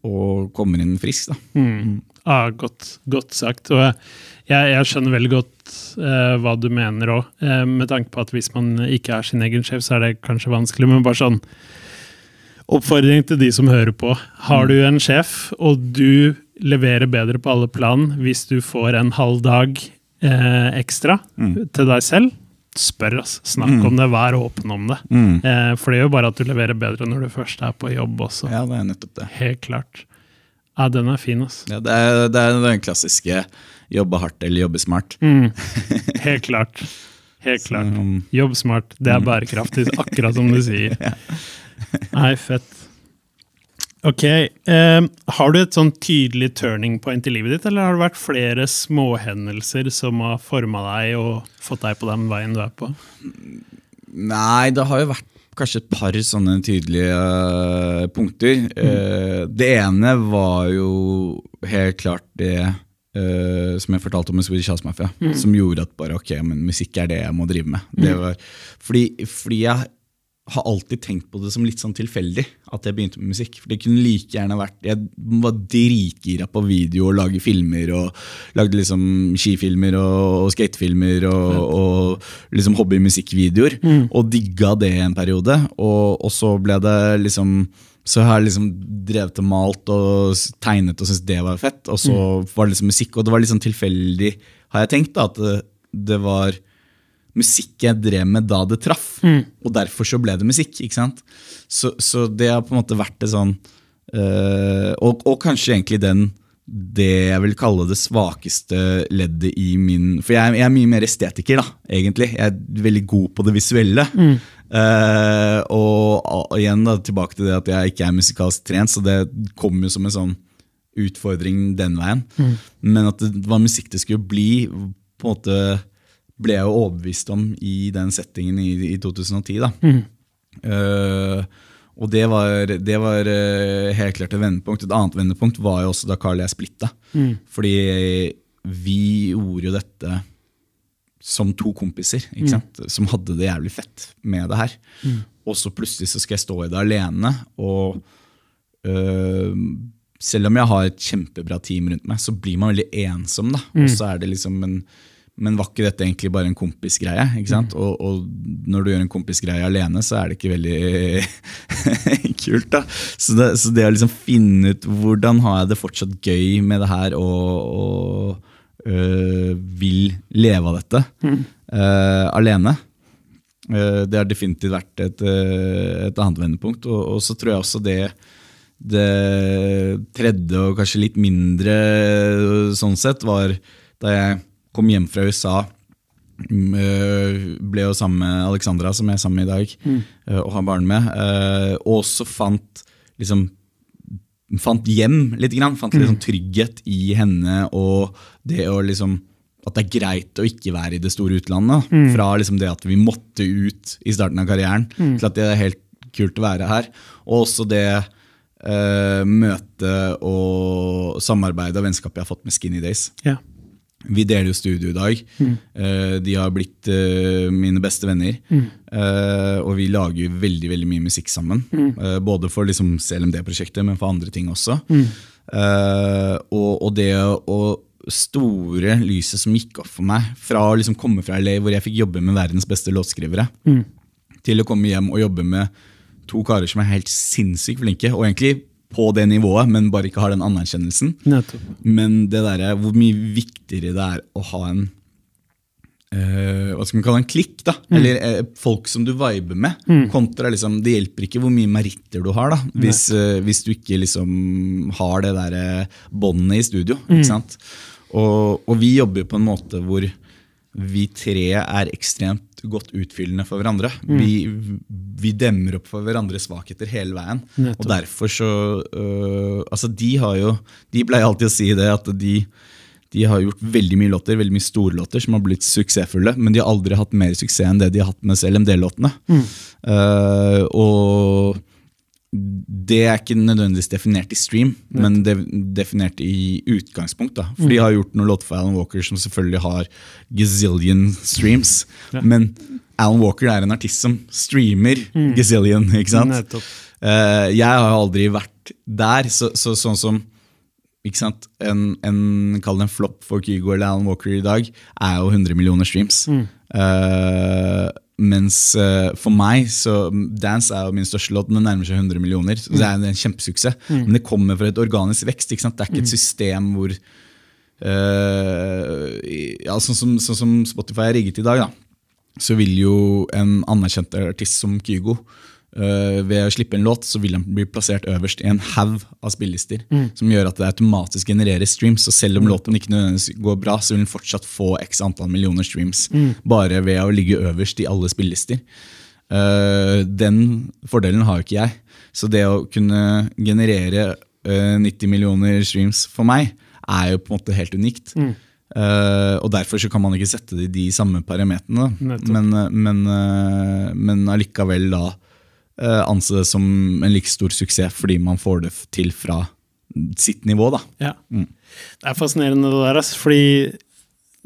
og kommer inn frisk. Da. Mm. Ja, godt, godt sagt. Og jeg, jeg skjønner veldig godt eh, hva du mener òg, eh, med tanke på at hvis man ikke er sin egen sjef, så er det kanskje vanskelig. Men bare sånn oppfordring til de som hører på. Har du en sjef, og du leverer bedre på alle plan hvis du får en halv dag eh, ekstra til deg selv, spør, ass. Snakk om det, vær åpen om det. Eh, for det gjør bare at du leverer bedre når du først er på jobb også. Ja, det er nettopp det. Helt klart. Ja, den er fin, ass. Ja, det, er, det er den klassiske jobbe hardt eller jobbe smart. Mm. Helt klart. Helt klart. Jobb smart. Det er bærekraftig, akkurat som du sier. Nei, fett. Ok. Eh, har du et sånn tydelig turning point i livet ditt, eller har det vært flere småhendelser som har forma deg og fått deg på den veien du er på? Nei, det har jo vært kanskje et par sånne tydelige uh, punkter. Eh, det ene var jo helt klart det uh, som jeg fortalte om med Swedish House Mafia, som gjorde at bare ok, men musikk er det jeg må drive med. Det var, fordi, fordi jeg har alltid tenkt på det som litt sånn tilfeldig at jeg begynte med musikk. For det kunne like gjerne vært Jeg var dritgira på video og lage filmer. Og lagde liksom skifilmer og, og skatefilmer og, og liksom hobbymusikkvideoer. Og digga det en periode. Og, og så ble det liksom så har jeg liksom drevet og malt og tegnet og syntes det var fett. Og så var det liksom musikk, og det var litt sånn tilfeldig, har jeg tenkt, da, at det, det var musikk jeg drev med da det traff. Og derfor så ble det musikk. ikke sant? Så, så det har på en måte vært det sånn øh, og, og kanskje egentlig den det jeg vil kalle det svakeste leddet i min For jeg, jeg er mye mer estetiker, da, egentlig. Jeg er veldig god på det visuelle. Eh, og, og igjen da, tilbake til det at jeg ikke er musikalsk trent, så det kom jo som en sånn utfordring den veien. Men at det var musikk det skulle bli, på en måte ble jeg jo overbevist om i den settingen i, i 2010. da. Eh, Og det var, det var eh, helt klart et vendepunkt. Et annet vendepunkt var jo også da Carl og jeg splitta. Fordi vi gjorde jo dette som to kompiser ikke sant? som hadde det jævlig fett med det her. Og så plutselig så skal jeg stå i det alene. Og øh, selv om jeg har et kjempebra team rundt meg, så blir man veldig ensom. da. Og så er det liksom en men var ikke dette egentlig bare en kompisgreie? ikke sant? Og, og når du gjør en kompisgreie alene, så er det ikke veldig kult. da. Så det, så det å liksom finne ut hvordan har jeg det fortsatt gøy med det her, og, og øh, vil leve av dette øh, alene, øh, det har definitivt vært et, øh, et annet vendepunkt. Og, og så tror jeg også det det tredje og kanskje litt mindre øh, sånn sett, var da jeg kom hjem fra USA. mm, øh, Ble jo sammen med Alexandra, som jeg er sammen med i dag, mm. og har barn med. øh, Og også fant liksom fant hjem litt. Grann, fant litt sånn trygghet i henne og det å liksom at det er greit å ikke være i det store utlandet. Fra liksom det at vi måtte ut i starten av karrieren, til at det er helt kult å være her. Og også det eh, møtet og samarbeidet og vennskapet jeg har fått med Skinny Days. Ja. Vi deler jo studio i dag. Eh, de har blitt eh, mine beste venner. Eh, og vi lager jo veldig veldig mye musikk sammen. Eh, både for liksom CLMD-prosjektet, men for andre ting også. Eh, og, og det å store lyset som gikk opp for meg, fra å liksom komme fra LA, hvor jeg fikk jobbe med verdens beste låtskrivere, til å komme hjem og jobbe med to karer som er helt sinnssykt flinke. Og egentlig på det nivået, men bare ikke har den anerkjennelsen. Nettopp. Men det der, er hvor mye viktigere det er å ha en eh, hva skal man kalle en klikk, da, eller eh, folk som du viber med. Kontra liksom, Det hjelper ikke hvor mye meritter du har, da, hvis, eh, hvis du ikke liksom har det der eh, båndet i studio. ikke sant? Og, og vi jobber på en måte hvor vi tre er ekstremt godt utfyllende for hverandre. Vi, vi demmer opp for hverandres svakheter hele veien. Nettopp. Og derfor så øh, Altså, de har jo De pleier alltid å si det, at de, de har gjort veldig mye låter, veldig mye store låter som har blitt suksessfulle, men de har aldri hatt mer suksess enn det de har hatt med CLMD-låtene. Uh, og det er ikke nødvendigvis definert i stream, men det er definert i utgangspunkt. da. For de har gjort noen låter for Alan Walker som selvfølgelig har gazillion streams. Men Alan Walker er en artist som streamer gazillion. ikke sant? Eh, jeg har aldri vært der, så, så sånn som ikke sant? En, en, kall det en flopp for Kygo eller Alan Walker i dag, er jo 100 millioner streams. Eh, mens uh, for meg så Dance er jo min største låt, den nærmer seg 100 millioner. Så det er en kjempesuksess. Men det kommer fra et organisk vekst. ikke sant? Det er ikke et system hvor uh, ja, sånn, som, sånn som Spotify er rigget i dag, da, så vil jo en anerkjent artist som Kygo eh, ved å slippe en låt, så vil den bli plassert øverst i en haug av spillelister. Som gjør at det automatisk genererer streams. Og selv om låten ikke nødvendigvis går bra, så vil den fortsatt få x antall millioner streams. Bare ved å ligge øverst i alle spillelister. Uh, den fordelen har jo ikke jeg. Så det å kunne generere uh, 90 millioner streams for meg, er jo på en måte helt unikt. Eh, og derfor så kan man ikke sette det i de samme parametrene. Men, eh, men, eh, men allikevel da eh, anse det som en like stor suksess fordi man får det til fra sitt nivå. da. Ja. Det er fascinerende det der, fordi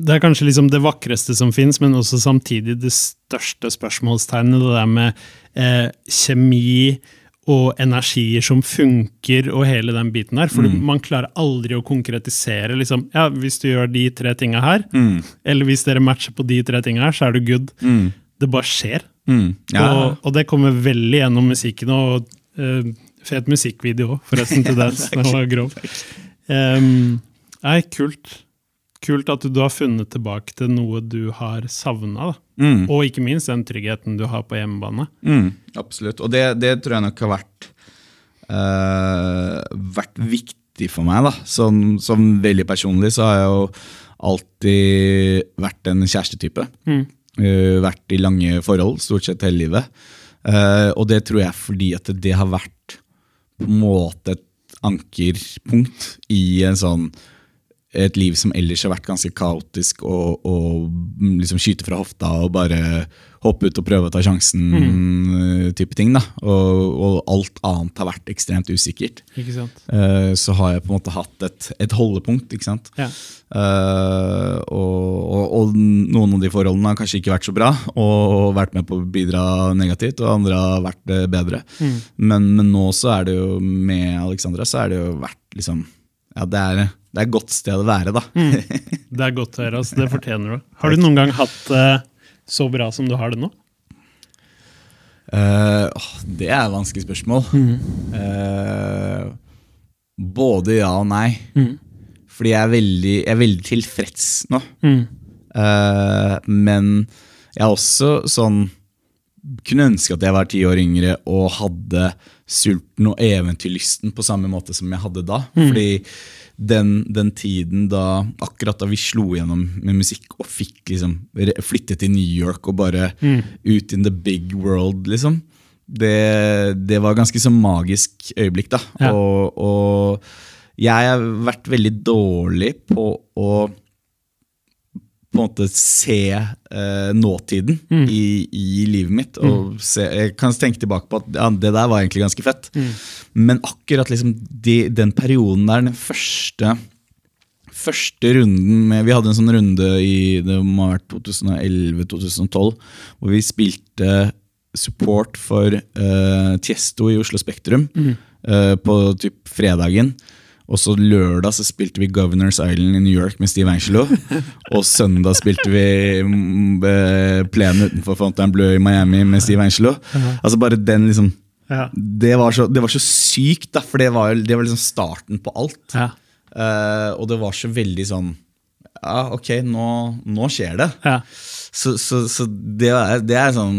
det er kanskje liksom det vakreste som fins, men også samtidig det største spørsmålstegnet. Det der med eh, kjemi og energier som funker, og hele den biten der. For man klarer aldri å konkretisere. liksom, ja, Hvis du gjør de tre tinga her, eller hvis dere matcher på de tre tinga her, så er du good. Det bare skjer. Mm. Ja. Og, og det kommer veldig gjennom musikken. Og uh, fet musikkvideo òg, forresten, til den. Den var grov. Um, nei, kult. Kult at du har funnet tilbake til noe du har savna. Mm. Og ikke minst den tryggheten du har på hjemmebane. Mm, absolutt. Og det, det tror jeg nok har vært, uh, vært viktig for meg. da. Som, som veldig personlig så har jeg jo alltid vært en kjærestetype. Eh, vært i lange forhold stort sett hele livet. Uh, og det tror jeg fordi at det har vært på en måte et ankerpunkt i en sånn et liv som ellers har vært ganske kaotisk, og, og mm, liksom skyte fra hofta og bare hoppe ut og prøve å ta sjansen-type ting. da. Og, og alt annet har vært ekstremt usikkert. Ikke sant? Uh, så har jeg på en måte hatt et, et holdepunkt. ikke sant? Ja. Uh, og, og, noen av de forholdene har kanskje ikke vært så bra og vært med på å bidra negativt, og andre har vært bedre. bedre. Men, men nå så er det jo med Alexandra så er det jo vært liksom Ja, det er, det er et godt sted å være, da. Det er godt å høre. Altså. Det fortjener du. Har du noen gang hatt det så bra som du har det nå? Uh, det er et vanskelig spørsmål. Eh, både ja og nei. Fordi jeg er veldig, jeg er veldig tilfreds nå. Eh, men jeg er også sånn Kunne ønske at jeg var ti år yngre og hadde sulten og eventyrlysten på samme måte som jeg hadde da. Fordi den, den tiden da akkurat da vi slo gjennom med musikk og fikk liksom flyttet til New York og bare ut in the big world, liksom. Det, det var ganske så magisk øyeblikk, da. Ja. Og, og jeg har vært veldig dårlig på å på en måte se eh, nåtiden i, i livet mitt. Og se, jeg kan tenke tilbake på at ja, det der var egentlig ganske fett. Men akkurat liksom de, den perioden der, den første første runden med, Vi hadde en sånn runde i det må ha vært 2011-2012, hvor vi spilte support for eh, Tiesto i Oslo Spektrum eh, på typ fredagen. Og så lørdag så spilte vi Governors Island i New York med Steve Angelo. Og søndag spilte vi mm, eh, plenen utenfor Fontainebleau i Miami med Steve Angelo. Altså bare den liksom det var, så, det var så sykt, da, for det var, det var liksom starten på alt. Ja. Uh, og det var så veldig sånn Ja, ok, nå, nå skjer det. ja. Så, så, så det, er, det er sånn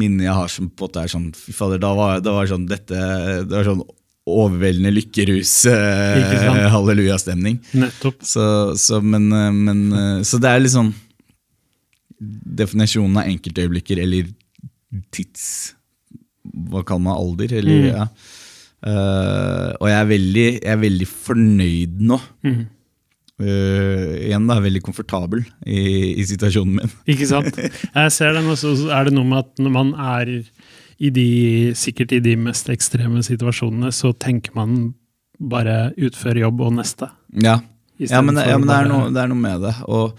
minne jeg har som på en måte er sånn Fy fader, da var det var sånn dette Det var sånn overveldende lykkerus, sant? hallelujastemning. Så, så, men, eh, men, eh, så det er liksom Definisjonen av enkeltøyeblikker eller tids... Hva kaller man alder? Eller, Mm. ja. uh, og jeg er veldig, jeg er veldig fornøyd nå. Mm. Uh, igjen da, veldig komfortabel i, i situasjonen min. Ikke sant? Jeg ser den, og så er det noe med at når man er i de, sikkert i de mest ekstreme situasjonene, så tenker man bare utføre jobb og neste. Ja, ja men, ja, men det, er noe, det er noe med det. Og,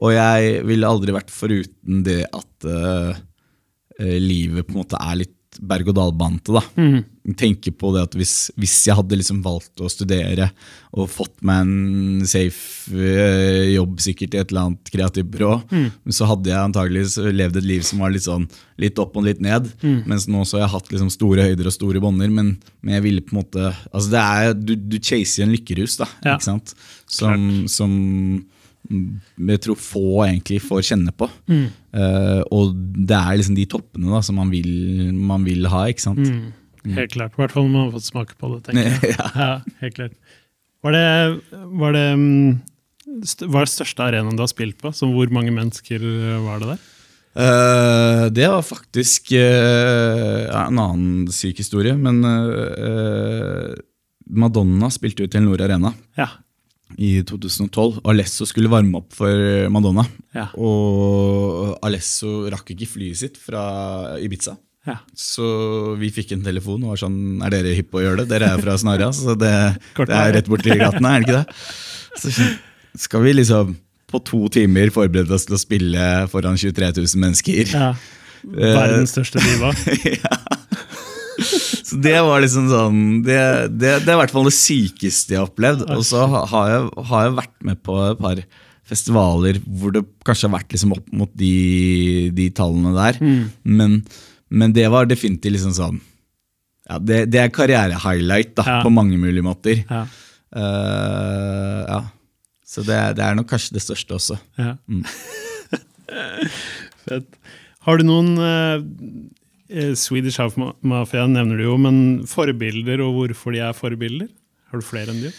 og jeg ville aldri vært foruten det at eh, livet på en måte er litt berg-og-dal-bante. da. Mm. Tenke på det at hvis, hvis jeg hadde liksom valgt å studere og fått meg en safe eh, jobb sikkert i et eller annet kreativt byrå, Mm. så hadde jeg antageligvis levd et liv som var litt sånn litt opp og litt ned. Mm. Mens nå så har jeg hatt liksom store høyder og store bånder, men, men jeg ville på en måte altså det er, Du, du chaser en lykkerus, da. Ja. ikke sant? Som, som jeg tror få egentlig får kjenne på. Mm. Uh, og det er liksom de toppene da, som man vil, man vil ha, ikke sant? Mm. Helt klart. I hvert fall når man har fått smake på det. tenker jeg. ja. Ja, helt klart. Var det, var det var st- Hva er største arenaen du har spilt på? Så hvor mange mennesker var det der? Uh, det var faktisk uh, en annen syk historie, men eh, Madonna spilte jo til Telenor Arena Ja. I 2012. Alesso skulle varme opp for Madonna, Ja. og Alesso rakk ikke flyet sitt fra Ibiza. ja. Så vi fikk en telefon og var sånn Er dere hypp på å gjøre det? Dere er fra Snarra, så det, det er rett borti gatene, er det ikke det? Så skal vi liksom på to timer forberede oss til å spille foran 23 000 mennesker? ja. Verdens største diva. Så det var liksom sånn Det, det, det er i hvert fall det sykeste jeg har opplevd. Og så har jeg, har jeg vært med på et par festivaler hvor det kanskje har vært liksom opp mot de, de tallene der. Men, men det var definitivt liksom sånn ja, Det, det er karrierehighlight Ja. på mange mulige måter. Ja. Uh, ja. Så det, det er nok kanskje det største også. Ja. Fett. Har du noen eh, Swedish House Mafia nevner du jo, men forbilder og hvorfor de er forbilder? Har du flere enn de?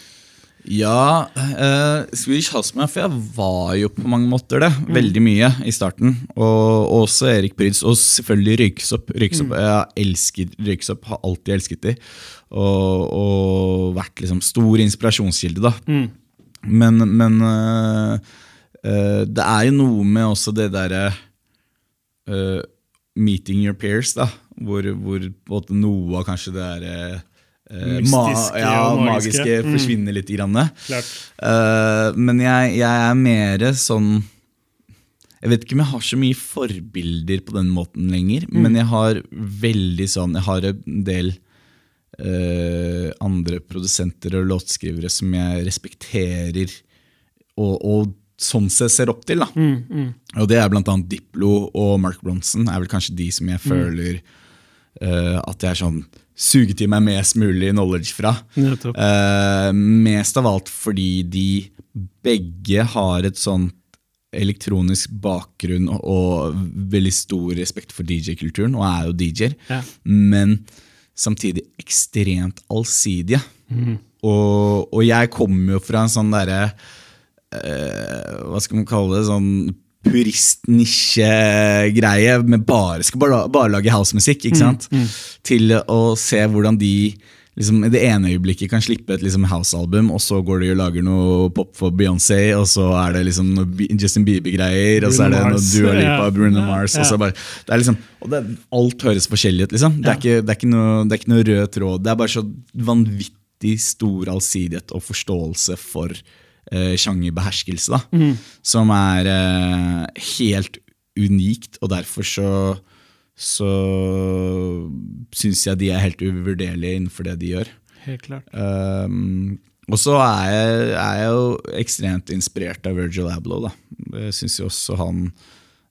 Ja, eh, Swedish House Mafia var jo på mange måter det. Veldig mye i starten. Og og også Erik Pryds. Og selvfølgelig Røykesopp. Røykesopp mm. Jeg elsker Røykesopp, har alltid elsket de. Og, og vært liksom stor inspirasjonskilde, da. Men, men eh, øh, det er jo noe med også det derre øh, Meeting your peers, da. Hvor, hvor noe av kanskje det derre eh, Mystiske ja, og magiske. magiske Mm. forsvinner litt. Grann. Eh, men jeg, jeg er mer sånn Jeg vet ikke om jeg har så mye forbilder på den måten lenger, Mm. men jeg har veldig sånn Jeg har en del uh, andre produsenter og låtskrivere som jeg respekterer og, og sånn sett ser opp til. da. Mm, mm. Og det er annet Diplo og Mark Bronson er vel kanskje de som Mm. jeg føler uh, at jeg er sånn suger til meg mest mulig knowledge fra. Eh, mest av alt fordi de begge har et sånt elektronisk bakgrunn og, og veldig stor respekt for DJ-kulturen, og er jo DJ-er, Ja. men samtidig ekstremt allsidige. Og, og jeg kommer jo fra en sånn derre Hva skal man kalle det? Sånn purist-nisje-greie med bare skal bare, bare lage housemusikk. ikke sant? Til å se hvordan de liksom, i det ene øyeblikket kan slippe et liksom, house-album, og så går de og lager noe pop for Beyoncé, og så er det liksom noe Justin Bieber-greier, og så er det noe Dua Lipa. Bruno Ja, Mars, og så bare det er liksom, og det, Alt høres forskjellig ut, liksom. Det er, ikke, det, er ikke noe, det er ikke noe rød tråd. Det er bare så vanvittig stor allsidighet og forståelse for eh, sjangerbeherskelse, da. Som er eh, helt unikt, og derfor så så syns jeg de er helt uvurderlige innenfor det de gjør. Helt klart. Um, og så er jeg, er jeg jo ekstremt inspirert av Virgil Abloh. Da. Jeg syns jo også han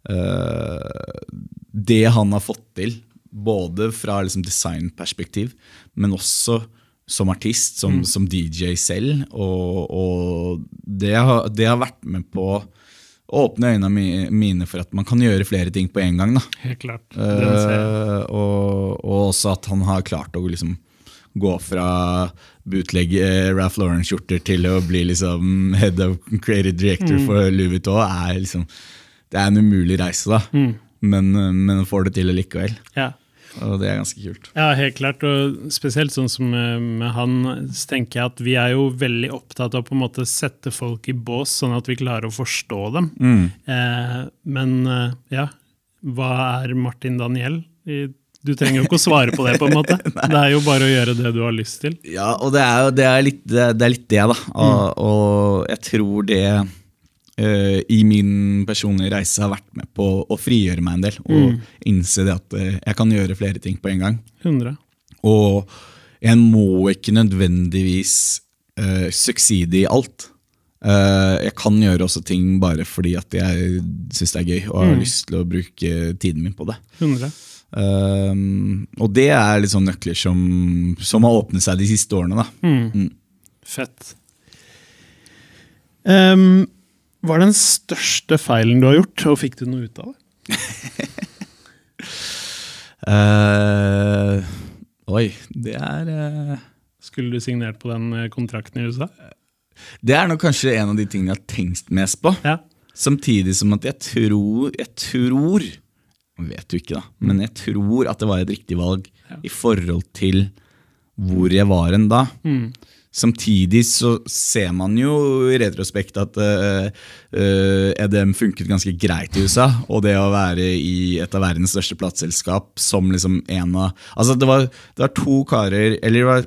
uh, Det han har fått til, både fra liksom designperspektiv, men også som artist, som, som DJ selv, og, og det, har, det har vært med på å åpne øynene mine for at man kan gjøre flere ting på en gang. da. Helt klart. Eh, og, og også at han har klart å liksom gå fra bootleg eh, Ralph Lauren-skjorter til å bli liksom head of creative director Mm. for Louis Vuitton. Er liksom, det er en umulig reise, da. Mm. Men, eh, men får det til likevel. Ja. Og det er ganske kult. Ja, helt klart. Og spesielt sånn som med, med han, så tenker jeg at vi er jo veldig opptatt av på en måte sette folk i bås, sånn at vi klarer å forstå dem. Eh, men eh, ja, hva er Martin Daniel? Du trenger jo ikke å svare på det, på en måte. det er jo bare å gjøre det du har lyst til. Ja, og det er jo det er litt det, er litt det da. Og, og jeg tror det eh, i min personlige reise har vært med på å frigjøre meg en del. Og innse det at uh, jeg kan gjøre flere ting på en gang. 100. Og jeg må ikke nødvendigvis uh, succeede i alt. Uh, jeg kan gjøre også ting bare fordi at jeg syns det er gøy og har lyst til å bruke tiden min på det. 100. Um, og det er litt sånn nøkler som, som har åpnet seg de siste årene. da. Mm. Fett. Ehm, hva er den største feilen du har gjort, og fikk du noe ut av det? uh, oi, det er uh... Skulle du signert på den eh, kontrakten i USA? Det er nok kanskje en av de tingene jeg har tenkt mest på. Ja. Samtidig som at jeg tror Jeg tror vet jo ikke, da, men jeg tror at det var et riktig valg Ja. i forhold til hvor jeg var hen da. Mm. Samtidig så ser man jo i retrospekt at uh, eh, EDM funket ganske greit i USA. Og det å være i et av verdens største plateselskap som liksom en av Altså, det var, det var to karer Eller det var,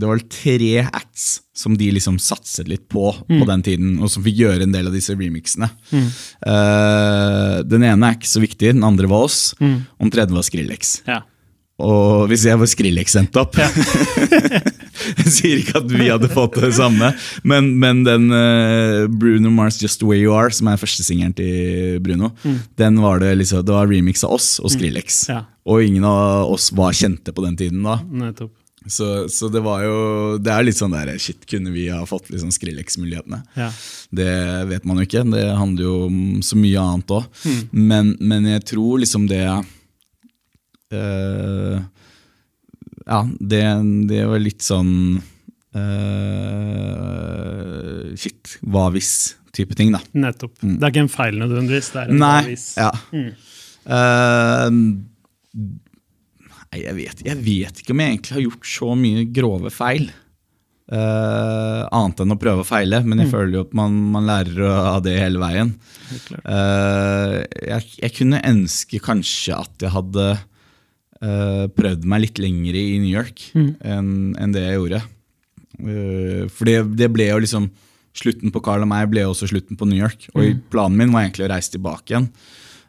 det var tre acts som de liksom satset litt på på den tiden, og som fikk gjøre en del av disse remixene. Eh, den ene er ikke så viktig, den andre var oss, og den tredje var Skrillex. ja. Og hvis jeg var Skrillex sendt opp Jeg sier ikke at vi hadde fått det samme, men, men den uh, Bruno Mars Just The Way You Are, som er førstesingeren til Bruno, den var det liksom, det var remix av oss og Skrillex. Ja. Og ingen av oss var kjente på den tiden da. Nettopp. Så, så det var jo Det er litt sånn der Shit, kunne vi ha fått liksom Skrillex-mulighetene? Ja. Det vet man jo ikke. Det handler jo om så mye annet òg. Men, men jeg tror liksom det eh, Ja, det, det var litt sånn uh, Shit, hva hvis-type ting, da. Nettopp. Det er ikke en feil nødvendigvis. det er en Mm. Nei, bevis. ja. uh, nei, jeg vet, jeg vet ikke om jeg egentlig har gjort så mye grove feil. Uh, annet enn å prøve og feile, men jeg føler jo at man, man lærer av det hele veien. Eh, jeg, jeg kunne ønske kanskje at jeg hadde eh, prøvd meg litt lenger i New York enn en det jeg gjorde. Uh, for det, det ble jo liksom Slutten på Carl og meg ble jo også slutten på New York. Og planen min var egentlig å reise tilbake igjen.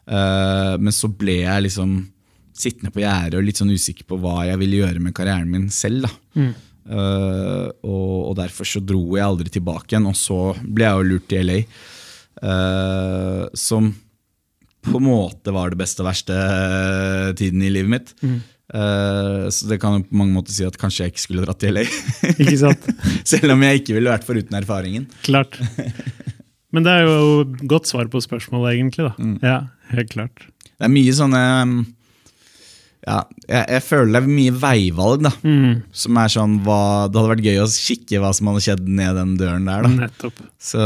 uh, men så ble jeg liksom sittende på gjerdet og litt sånn usikker på hva jeg ville gjøre med karrieren min selv. da. Eh, og, og derfor så dro jeg aldri tilbake igjen, og så ble jeg jo lurt til LA. Uh, som på en måte var det beste og verste eh, tiden i livet mitt. Eh, så det kan jo på mange måter si at kanskje jeg ikke skulle dratt til LA. Ikke sant? Selv om jeg ikke ville vært foruten erfaringen. Klart. Men det er jo godt svar på spørsmålet, egentlig. da. Ja, helt klart. Det er mye sånne um, ja, jeg, jeg føler det er mye veivalg, da. Mm, Som er sånn hva, Det hadde vært gøy å kikke hva som hadde skjedd ned den døren der, da. nettopp. Så,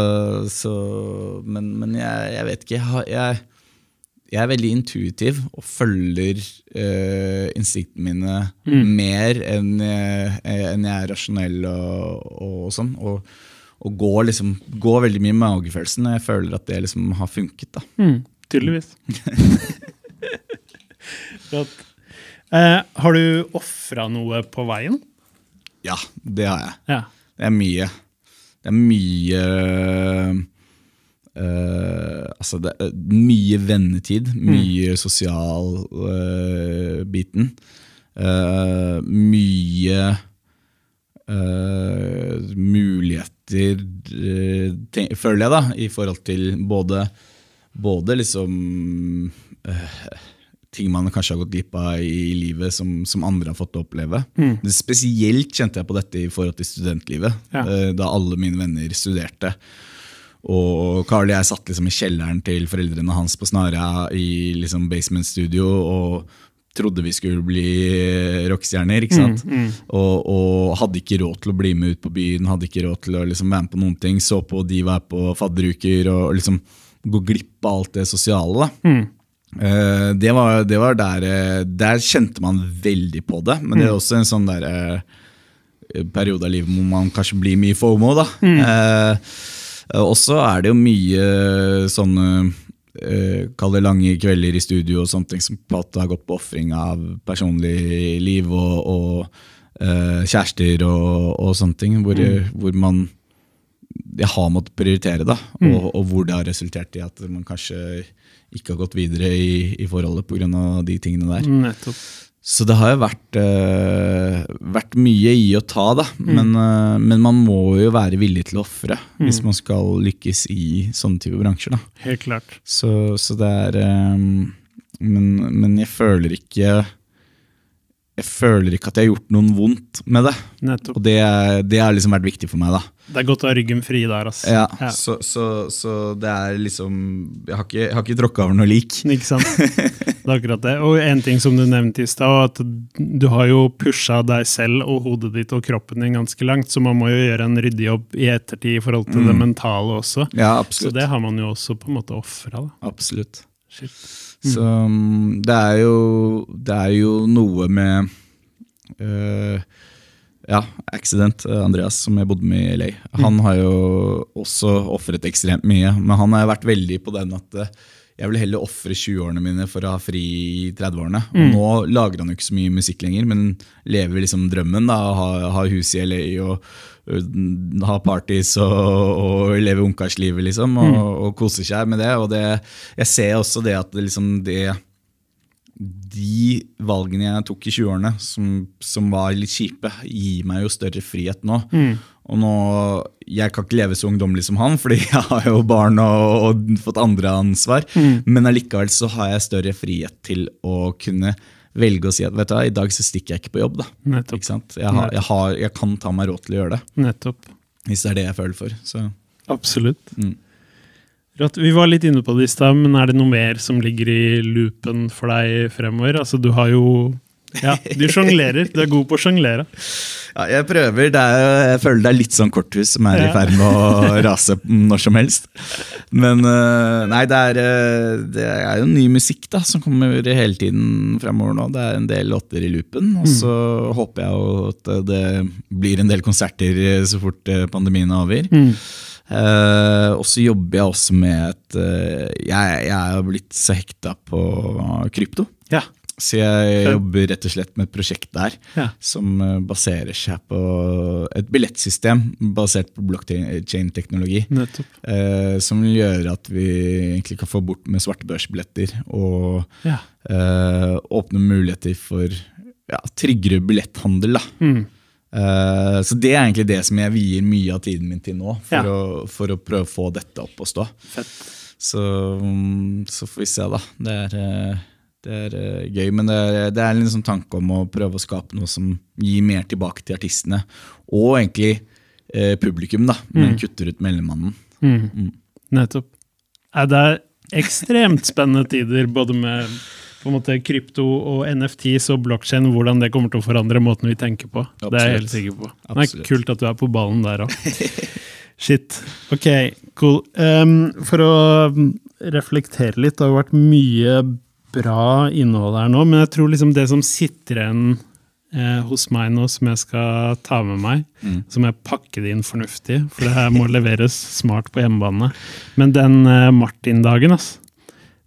så Men, men jeg, jeg vet ikke. Jeg, jeg, jeg er veldig intuitiv og følger uh, instinktene mine mer enn jeg, enn jeg er rasjonell og, og sånn. Og, og går, liksom, går veldig mye i magefølelsen, og jeg føler at det liksom har funket. Mm, tydeligvis. Eh, har du ofra noe på veien? Ja, det har jeg. Ja. Det er mye. Det er mye øh, Altså, det er mye vennetid. Mye sosial øh, biten. uh, mye øh, muligheter, øh, ten- føler jeg, da, i forhold til både, både liksom ting man kanskje har gått glipp av i livet som, som andre har fått oppleve. Mm. Spesielt kjente jeg på dette i forhold til studentlivet, Ja. eh, da alle mine venner studerte. Og Carl og jeg satt liksom i kjelleren til foreldrene hans på Snarøya i liksom basement studio og trodde vi skulle bli rockestjerner. ikke sant? Og, og hadde ikke råd til å bli med ut på byen, hadde ikke råd til å liksom være med på noen ting. Så på de var på fadderuker og liksom gå glipp av alt det sosiale. da. Eh, det var, det var der, eh, der kjente man veldig på det, men det er også en sånn der, uh, periode av livet hvor man kanskje blir mye FOMO. da. Eh, og så er det jo mye sånne eh, Kall det lange kvelder i studio og sånne ting som på at det har gått på ofring av personlig liv og, og eh, kjærester og, og sånne ting, hvor, hvor man jeg har måttet prioritere, da, og, og hvor det har resultert i at man kanskje ikke har gått videre i, i forholdet pga. de tingene der. Nettopp. Så det har jo vært, eh, vært mye i å ta, da. Men, eh, men man må jo være villig til å ofre hvis man skal lykkes i sånne type bransjer. da. Helt klart. Så, så det er eh, men, men jeg føler ikke Jeg føler ikke at jeg har gjort noen vondt med det. Nettopp. Og det, det har liksom vært viktig for meg. da. Det er godt å ha ryggen fri der, Altså. Ja, Ja. Så, så, så det er liksom Jeg har ikke, jeg har ikke tråkka over noe lik. Ikke sant? Det er akkurat det. Og en ting som du nevnte i stad, at du har jo pusha deg selv og hodet ditt og kroppen din ganske langt, så man må jo gjøre en ryddig jobb i ettertid i forhold til det mentale også. Ja, absolutt. Så det har man jo også på en måte ofra. absolutt. Shit. Så um, det er jo Det er jo noe med øh, Ja, Accident, øh, Andreas, som jeg bodde med i LA. Han har jo også ofret ekstremt mye, men han har vært veldig på den at øh, jeg vil heller ofre 20-årene mine for å ha fri i 30-årene. Og nå lager han jo ikke så mye musikk lenger, men lever liksom drømmen. da, Har ha hus i LA og ha parties og, og leve ungkarslivet, liksom. Og, og kose seg med det. Og det, jeg ser også det at det liksom det de valgene jeg tok i 20-årene, som, som var litt kjipe, gir meg jo større frihet nå. Og nå, Jeg kan ikke leve så ungdommelig som han, fordi jeg har jo barn og, og fått andre ansvar. Men allikevel så har jeg større frihet til å kunne velge å si at vet du hva, i dag så stikker jeg ikke på jobb. da. Nettopp. Jeg, har, jeg, har, jeg kan ta meg råd til å gjøre det, Nettopp. hvis det er det jeg føler for. Så. Absolutt. Mm. Rått. Vi var litt inne på det i stad, men er det noe mer som ligger i loopen for deg fremover? Altså, du har jo Ja, Du sjonglerer. Du er god på å sjonglere. Ja, jeg prøver. Det er, jeg føler det er litt sånn korthus som er i ferd med å rase når som helst. Men øh, nei, det er, øh, det er jo ny musikk da, som kommer hele tiden fremover nå. Det er en del låter i loopen. Og så håper jeg jo at det blir en del konserter så fort pandemien er over. Eh, og så jobber jeg også med et jeg, jeg er blitt så hekta på krypto. Ja. Så jeg jobber rett og slett med et prosjekt der Ja. som eh, baserer seg på et billettsystem basert på blockchain-teknologi. Eh, som gjøre at vi egentlig kan få bort med svartebørsbilletter og Ja. eh, åpne muligheter for ja, tryggere billetthandel. Da. Mm. Eh, så det er egentlig det som jeg vier mye av tiden min til nå, for, å, for å prøve å få dette opp å stå. Fett. Så, mm, så får vi se, da. Det er, eh, det er uh, gøy, men det er, det er en sånn tanke om å prøve å skape noe som gir mer tilbake til artistene. Og egentlig uh, publikum, da, men kutter ut mellommannen. Mm. Nettopp. Nei, det er ekstremt spennende tider, både med på en måte krypto og NFTs og blokkjede, hvordan det kommer til å forandre måten vi tenker på. Det er jeg helt sikker på. Det er kult at du er på ballen der òg. Shit. Ok, cool. Um, for å mm, reflektere litt, det har vært mye bra innhold her nå, men jeg tror liksom det som sitter igjen eh, hos meg nå, som jeg skal ta med meg, så må jeg pakke det inn fornuftig, for det her må leveres smart på hjemmebane. Men den eh, Martin-dagen, altså,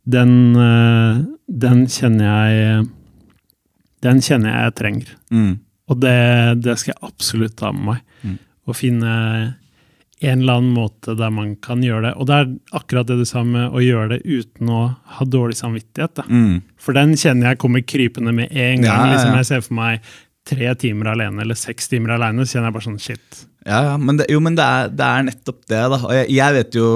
den, eh, den kjenner jeg Den kjenner jeg jeg trenger. Mm. Og det, det skal jeg absolutt ta med meg. Å finne en eller annen måte der man kan gjøre det. Og det er akkurat det du sa med å gjøre det uten å ha dårlig samvittighet. Mm. For den kjenner jeg kommer krypende med en gang. Ja, ja, ja. Liksom jeg ser for meg tre timer alene eller seks timer alene, så kjenner jeg bare sånn shit. Ja, ja, men det, jo, men det er, det er nettopp det. da. Og jeg, jeg vet jo,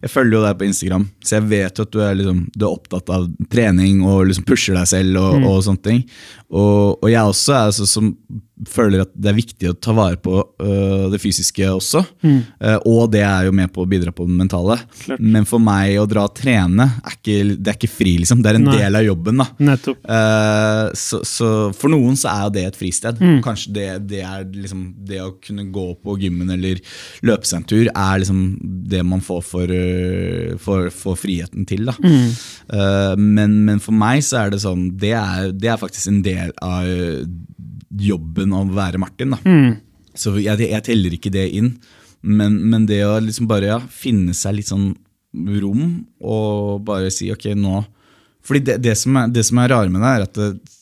jeg følger jo deg på Instagram, så jeg vet jo at du er, liksom, du er opptatt av trening og liksom pusher deg selv og, og sånne ting. Og, og jeg også er altså som føler at det er viktig å ta vare på uh, det fysiske også. Eh, og det er jo med på å bidra på det mentale. Klart. Men for meg å dra og trene, er ikke, det er ikke fri, liksom. Det er en Nei. del av jobben. da. Eh, så, så for noen så er jo det et fristed. Kanskje det, det er liksom Det å kunne gå på gymmen eller løpe seg en tur er liksom det man får for, eh, for, for friheten til. da Eh, men, men for meg så er det sånn Det er, det er faktisk en del av eh, jobben å være Martin. da Så jeg, jeg teller ikke det inn. Men, men det å liksom bare ja, finne seg litt sånn rom og bare si ok, nå Fordi det, det, som, er, det som er rare med det, er at det,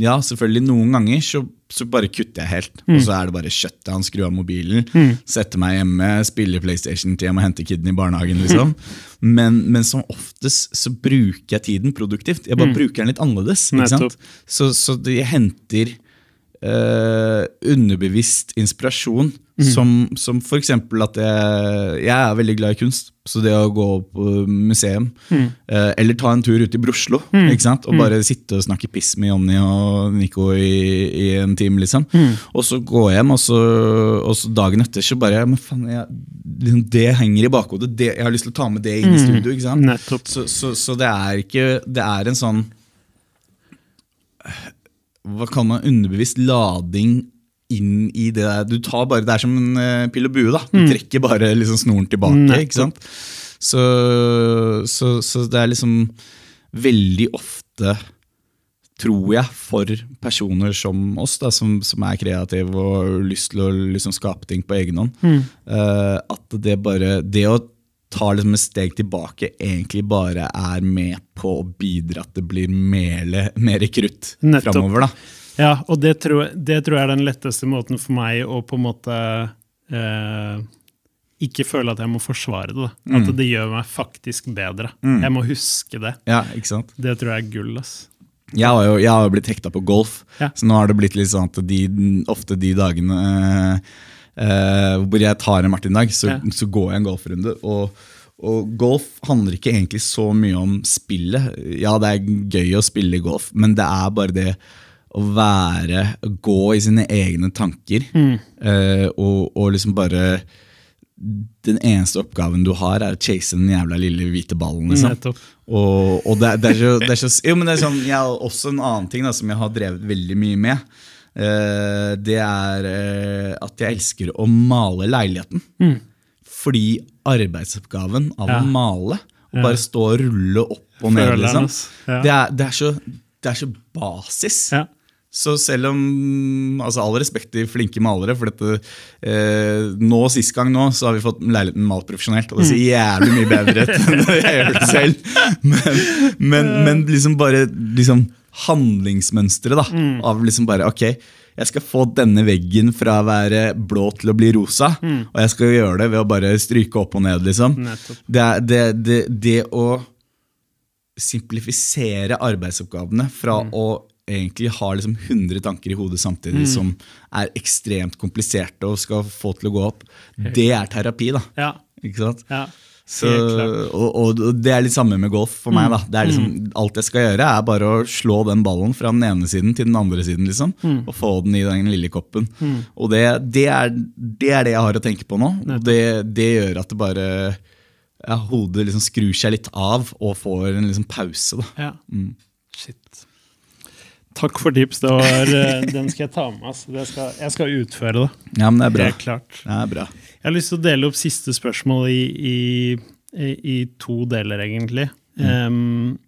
ja, selvfølgelig noen ganger så, så bare kutter jeg helt. Og så er det bare kjøttet han skrur av mobilen, sette meg hjemme, spiller PlayStation til jeg må hente kiden i barnehagen. liksom. Men, men som oftest så bruker jeg tiden produktivt. Jeg bare bruker den litt annerledes. ikke sant? Så, så jeg henter øh, underbevisst inspirasjon. Som, som for eksempel at jeg, jeg er veldig glad i kunst. Så det å gå på museum, eh, eller ta en tur ut i Broslo, ikke sant? og bare sitte og snakke piss med Jonny og Nico i, i en time, liksom. Og så gå hjem, og så, og så dagen etter så bare men faen, jeg, liksom, Det henger i bakhodet. Det, jeg har lyst til å ta med det inn i studio. ikke sant? Nettopp. Så, så, så det er ikke Det er en sånn Hva kaller man underbevisst lading inn i det der. Du tar bare, Det er som en eh, pil og bue. da Du trekker bare liksom snoren tilbake. Nettopp. ikke sant? Så, så, så det er liksom veldig ofte tror jeg, for personer som oss, da, som, som er kreative og har lyst til å liksom skape ting på egen hånd, eh, at det bare Det å ta liksom et steg tilbake egentlig bare er med på å bidra at det blir mer, mer krutt framover. Ja, og det tror, det tror jeg er den letteste måten for meg å på en måte eh, ikke føle at jeg må forsvare det. Da. At det gjør meg faktisk bedre. Jeg må huske det. Ja? Det tror jeg er gull. ass. Jeg har jo, jeg har blitt hekta på golf, Ja. så nå har det blitt litt sånn at de, ofte de dagene eh, eh, hvor jeg tar en Martin-dag, så, så går jeg en golfrunde. Og, og golf handler ikke egentlig så mye om spillet. Ja, det er gøy å spille golf, men det er bare det å være Gå i sine egne tanker. eh, og, og liksom bare den eneste oppgaven du har, er å chase den jævla lille hvite ballen. liksom. Og, og det, det er så, det er så Jo, men det er sånn, jeg har også en annen ting da, som jeg har drevet veldig mye med. Eh, det er eh, at jeg elsker å male leiligheten. Fordi arbeidsoppgaven av Ja. å male, Ja. bare stå og rulle opp og ned, liksom. Ja. det, er, det, er så, det er så basis. Ja. Så selv om altså All respekt til flinke malere, for dette eh, nå sist gang nå så har vi fått leiligheten malt profesjonelt, og det ser jævlig mye bedre ut enn når jeg gjør det selv. Men, men, men liksom bare liksom handlingsmønsteret da, av liksom bare ok, jeg skal få denne veggen fra å være blå til å bli rosa, og jeg skal gjøre det ved å bare stryke opp og ned. liksom. Det, det, det, det å simplifisere arbeidsoppgavene fra å egentlig har liksom 100 tanker i hodet samtidig som er ekstremt kompliserte og skal få til å gå opp, det er terapi. da. Ja. Ikke sant? ja. Så, og, og, det er litt samme med golf for meg. da. Det er liksom, Alt jeg skal gjøre, er bare å slå den ballen fra den ene siden til den andre siden. liksom, Og få den i den lille koppen. Og det, det, er, det er det jeg har å tenke på nå. Og det, det gjør at det bare ja, hodet liksom skrur seg litt av og får en liksom pause. da. Ja. Shit. Takk for tips. Det var, eh, den skal jeg ta med. meg. Jeg skal, jeg skal utføre det. Ja, men det er bra. Helt klart. Det er bra. Jeg har lyst til å dele opp siste spørsmål i, i, i to deler, egentlig. Em,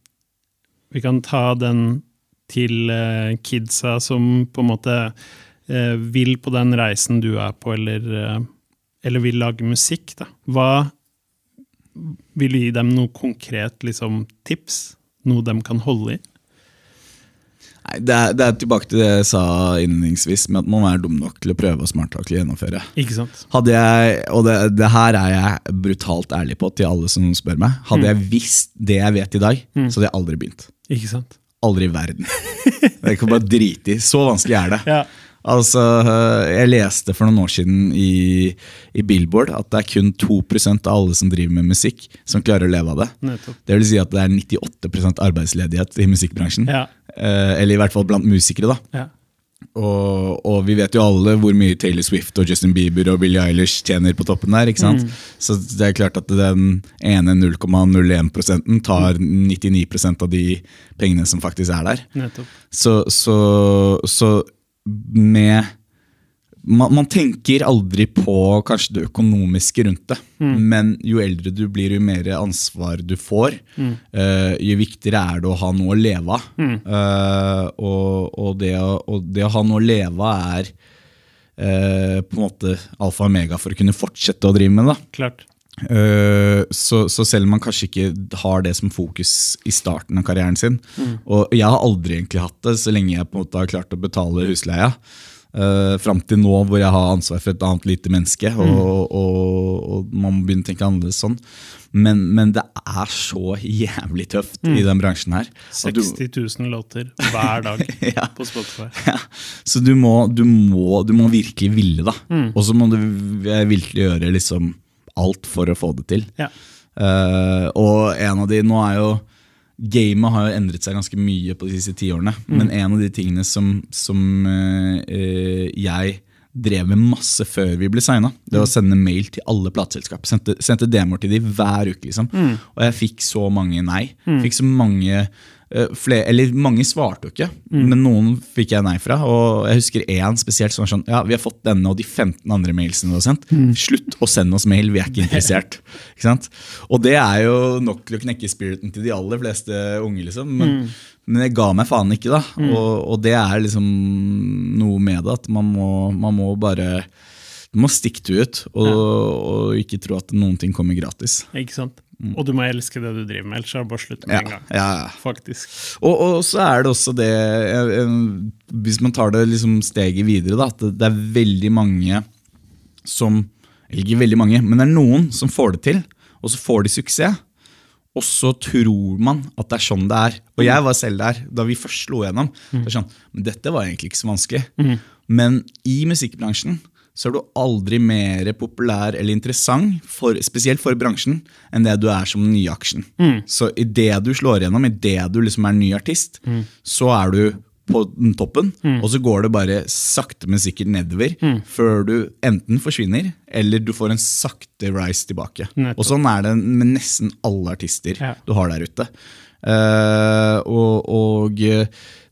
vi kan ta den til uh, kidsa som på en måte uh, vil på den reisen du er på, eller, uh, eller vil lage musikk. Da. Hva vil du gi dem noe konkret liksom, tips? Noe de kan holde i? Nei, det, er, det er tilbake til det jeg sa innledningsvis, med at man er dum nok til å prøve og smart nok til å gjennomføre. Ikke sant? Hadde jeg, og det, det her er jeg brutalt ærlig på til alle som spør meg. Hadde jeg visst det jeg vet i dag, så hadde jeg aldri begynt. Ikke sant? Aldri i verden. Jeg kan bare drite i. Så vanskelig er det. Ja. Altså, Jeg leste for noen år siden i, i Billboard at det er kun 2% av alle som driver med musikk, som klarer å leve av det. Nettopp. Det vil si at det er 98% arbeidsledighet i musikkbransjen. Ja. Eh, eller i hvert fall blant musikere. da. Ja. Og, og vi vet jo alle hvor mye Taylor Swift og Justin Bieber og Billie Eilish tjener på toppen der. ikke sant? Så det er klart at den ene 0,01 prosenten tar 99% av de pengene som faktisk er der. Nettopp. Så, så, så med man, man tenker aldri på kanskje det økonomiske rundt det, men jo eldre du blir, jo mer ansvar du får, eh, jo viktigere er det å ha noe å leve av. Eh, og, og, det å, og det å ha noe å leve av er uh, på en måte alfa og omega for å kunne fortsette å drive med det. Klart. Så, så selv om man kanskje ikke har det som fokus i starten av karrieren sin Og jeg har aldri egentlig hatt det, så lenge jeg på en måte har klart å betale husleia. Uh, Fram til nå hvor jeg har ansvar for et annet lite menneske, og, og, og man må begynne å tenke annerledes sånn. Men, men det er så jævlig tøft i den bransjen her. 60 000 låter hver dag Ja. på Spotify. ja. Så du må, du, må, du må virkelig ville, da. Og så må du virkelig gjøre liksom alt for å få det til. Ja. Uh, og en av de Nå er jo Gamet har jo endret seg ganske mye på de siste tiårene. Mm. Men en av de tingene som, som eh, eh, jeg drev med masse før vi ble signa, det var å sende mail til alle plateselskap. Sendte, sendte demoer til de hver uke. liksom. Og jeg fikk så mange nei. Fikk så mange flere, Eller mange svarte jo ikke, men noen fikk jeg nei fra. Og jeg husker én spesielt som var sånn Ja, vi har fått denne og de 15 andre mailsene du har sendt. Slutt å sende oss mail, vi er ikke interessert. ikke sant? Og det er jo nok til å knekke spiriten til de aller fleste unge, liksom. Men, men jeg ga meg faen ikke, da. Og, og det er liksom noe med det at man må, man må bare du må stikke det ut, og, og ikke tro at noen ting kommer gratis. Ikke sant? Og du må elske det du driver med, ellers er det bare slutt med Ja, en gang. ja. Faktisk. Og, og så er det også det eh, eh, Hvis man tar det liksom steget videre, da, at det- det er veldig mange som ikke veldig mange, men det er noen som får det til, og så får de suksess. Og så tror man at det er sånn det er. Og jeg var selv der da vi først slo gjennom. Det er sånn, men dette var egentlig ikke så vanskelig. Men i musikkbransjen så er du aldri mer populær eller interessant, for, spesielt for bransjen, enn det du er som nyaksjen. Så idet du slår igjennom, idet du liksom er ny artist, så er du på den toppen, og så går det bare sakte, men sikkert nedover før du enten forsvinner, eller du får en sakte rise tilbake. Nettopp. Og sånn er det med nesten alle artister Ja. du har der ute. Uh, og, og eh,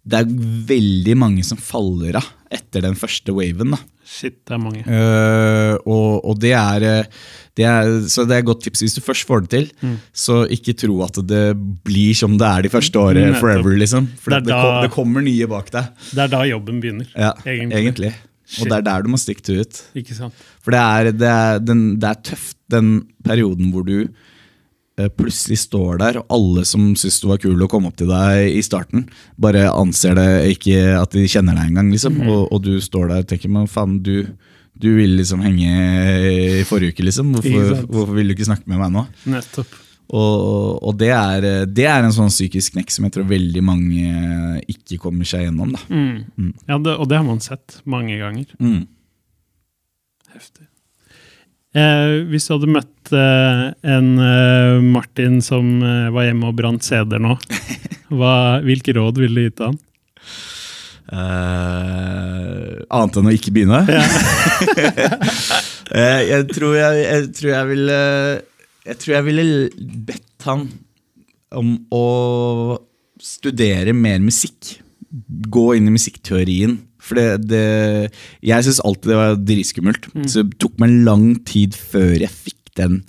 det er veldig mange som faller av etter den første waven. da. Shit, det er mange. Uh, og, og det er, eh, det er Så det er et godt tips hvis du først får det til. Mm. Så ikke tro at det blir som det er de første året Nettopp. forever. liksom For Det det, da- kom, det kommer nye bak deg. Det er da jobben begynner. Ja, egentlig. egentlig. Og det er der du må stikke to ut. Ikke sant? For det er, det er, den, det er tøft, den perioden hvor du plutselig står der, og alle som syns du var kul å komme opp til deg i starten, bare anser det ikke at de kjenner deg engang. Liksom. Mhm. Og, og du står der og tenker men faen, du, du ville liksom henge i forrige uke, liksom. Hvorfor, hvorfor vil du ikke snakke med meg nå? Nettopp. Og, og det, er, det er en sånn psykisk knekk som jeg tror veldig mange ikke kommer seg gjennom. Da. Mm. Ja, det, og det har man sett mange ganger. Mm. Heftig. Eh, hvis du hadde møtt eh, en eh, Martin som eh, var hjemme og brant CD-er nå, hva, hvilke råd ville du gitt han? Uh, annet enn å ikke begynne? Eh, jeg, tror jeg, jeg tror jeg ville Jeg tror jeg ville bedt han om å studere mer musikk. Gå inn i musikkteorien. For det, det Jeg syns alltid det var dritskummelt. Så det tok meg lang tid før jeg fikk den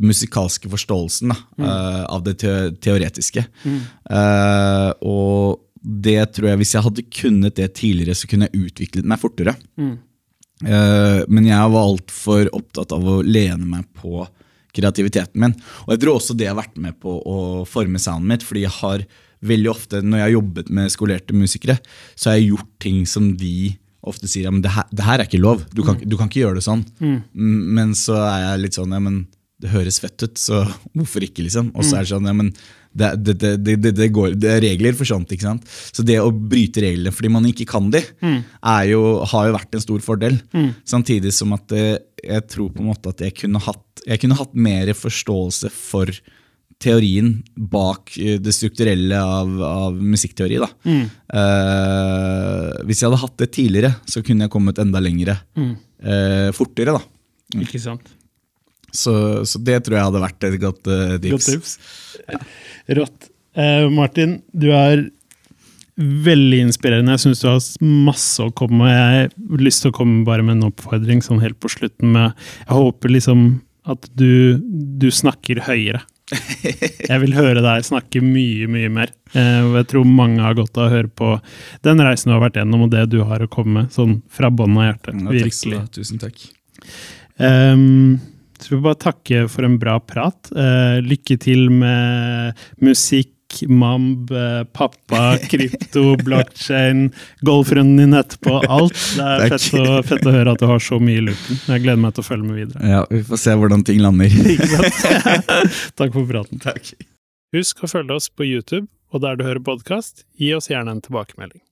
musikalske forståelsen da, eh, av det te teoretiske. Eh, og det tror jeg, hvis jeg hadde kunnet det tidligere, så kunne jeg utviklet meg fortere. Eh, men jeg var altfor opptatt av å lene meg på kreativiteten min. Og jeg tror også det har vært med på å forme sounden mitt, fordi jeg har veldig ofte, når jeg har jobbet med skolerte musikere, så har jeg gjort ting som de ofte sier ja, men det her, det her er ikke lov, du kan, ikke- du kan ikke gjøre det sånn. Mm, Men så er jeg litt sånn ja, men det høres fett ut, så hvorfor ikke, liksom? Og så er det sånn ja, men det, det, det, går, det er regler for sånt. ikke sant? Så det å bryte reglene fordi man ikke kan de, er jo, har jo vært en stor fordel. Samtidig som at eh, jeg tror på en måte at jeg kunne hatt, jeg kunne hatt mer forståelse for teorien bak eh, det strukturelle av, av musikkteori. da. Eh, hvis jeg hadde hatt det tidligere, så kunne jeg kommet enda lengre. eh, fortere, da. Ikke sant? Så, så det tror jeg hadde vært et godt eh, Godt tips. Ja. Rått. Eh, Martin, du er veldig inspirerende. Jeg syns du har masse å komme med. Jeg har lyst til å komme bare med en oppfordring sånn helt på slutten. med Jeg håper liksom at du, du snakker høyere. Jeg vil høre deg snakke mye, mye mer. Eh, jeg tror mange har godt av å høre på den reisen du har vært gjennom, og det du har å komme med, sånn fra bånn av hjertet. Ja, takk Virkelig. ha. Tusen takk. Um, så vil jeg bare takke for en bra prat. Uh, lykke til med musikk, mamb, pappa, krypto, blockchain, golfrunden din etterpå. Alt. Det er fett å, fett å høre at du har så mye i loopen. Jeg gleder meg til å følge med videre. Ja, Vi får se hvordan ting lander. Takk for praten. Takk. Husk å følge oss på YouTube, og der du hører podkast, gi oss gjerne en tilbakemelding.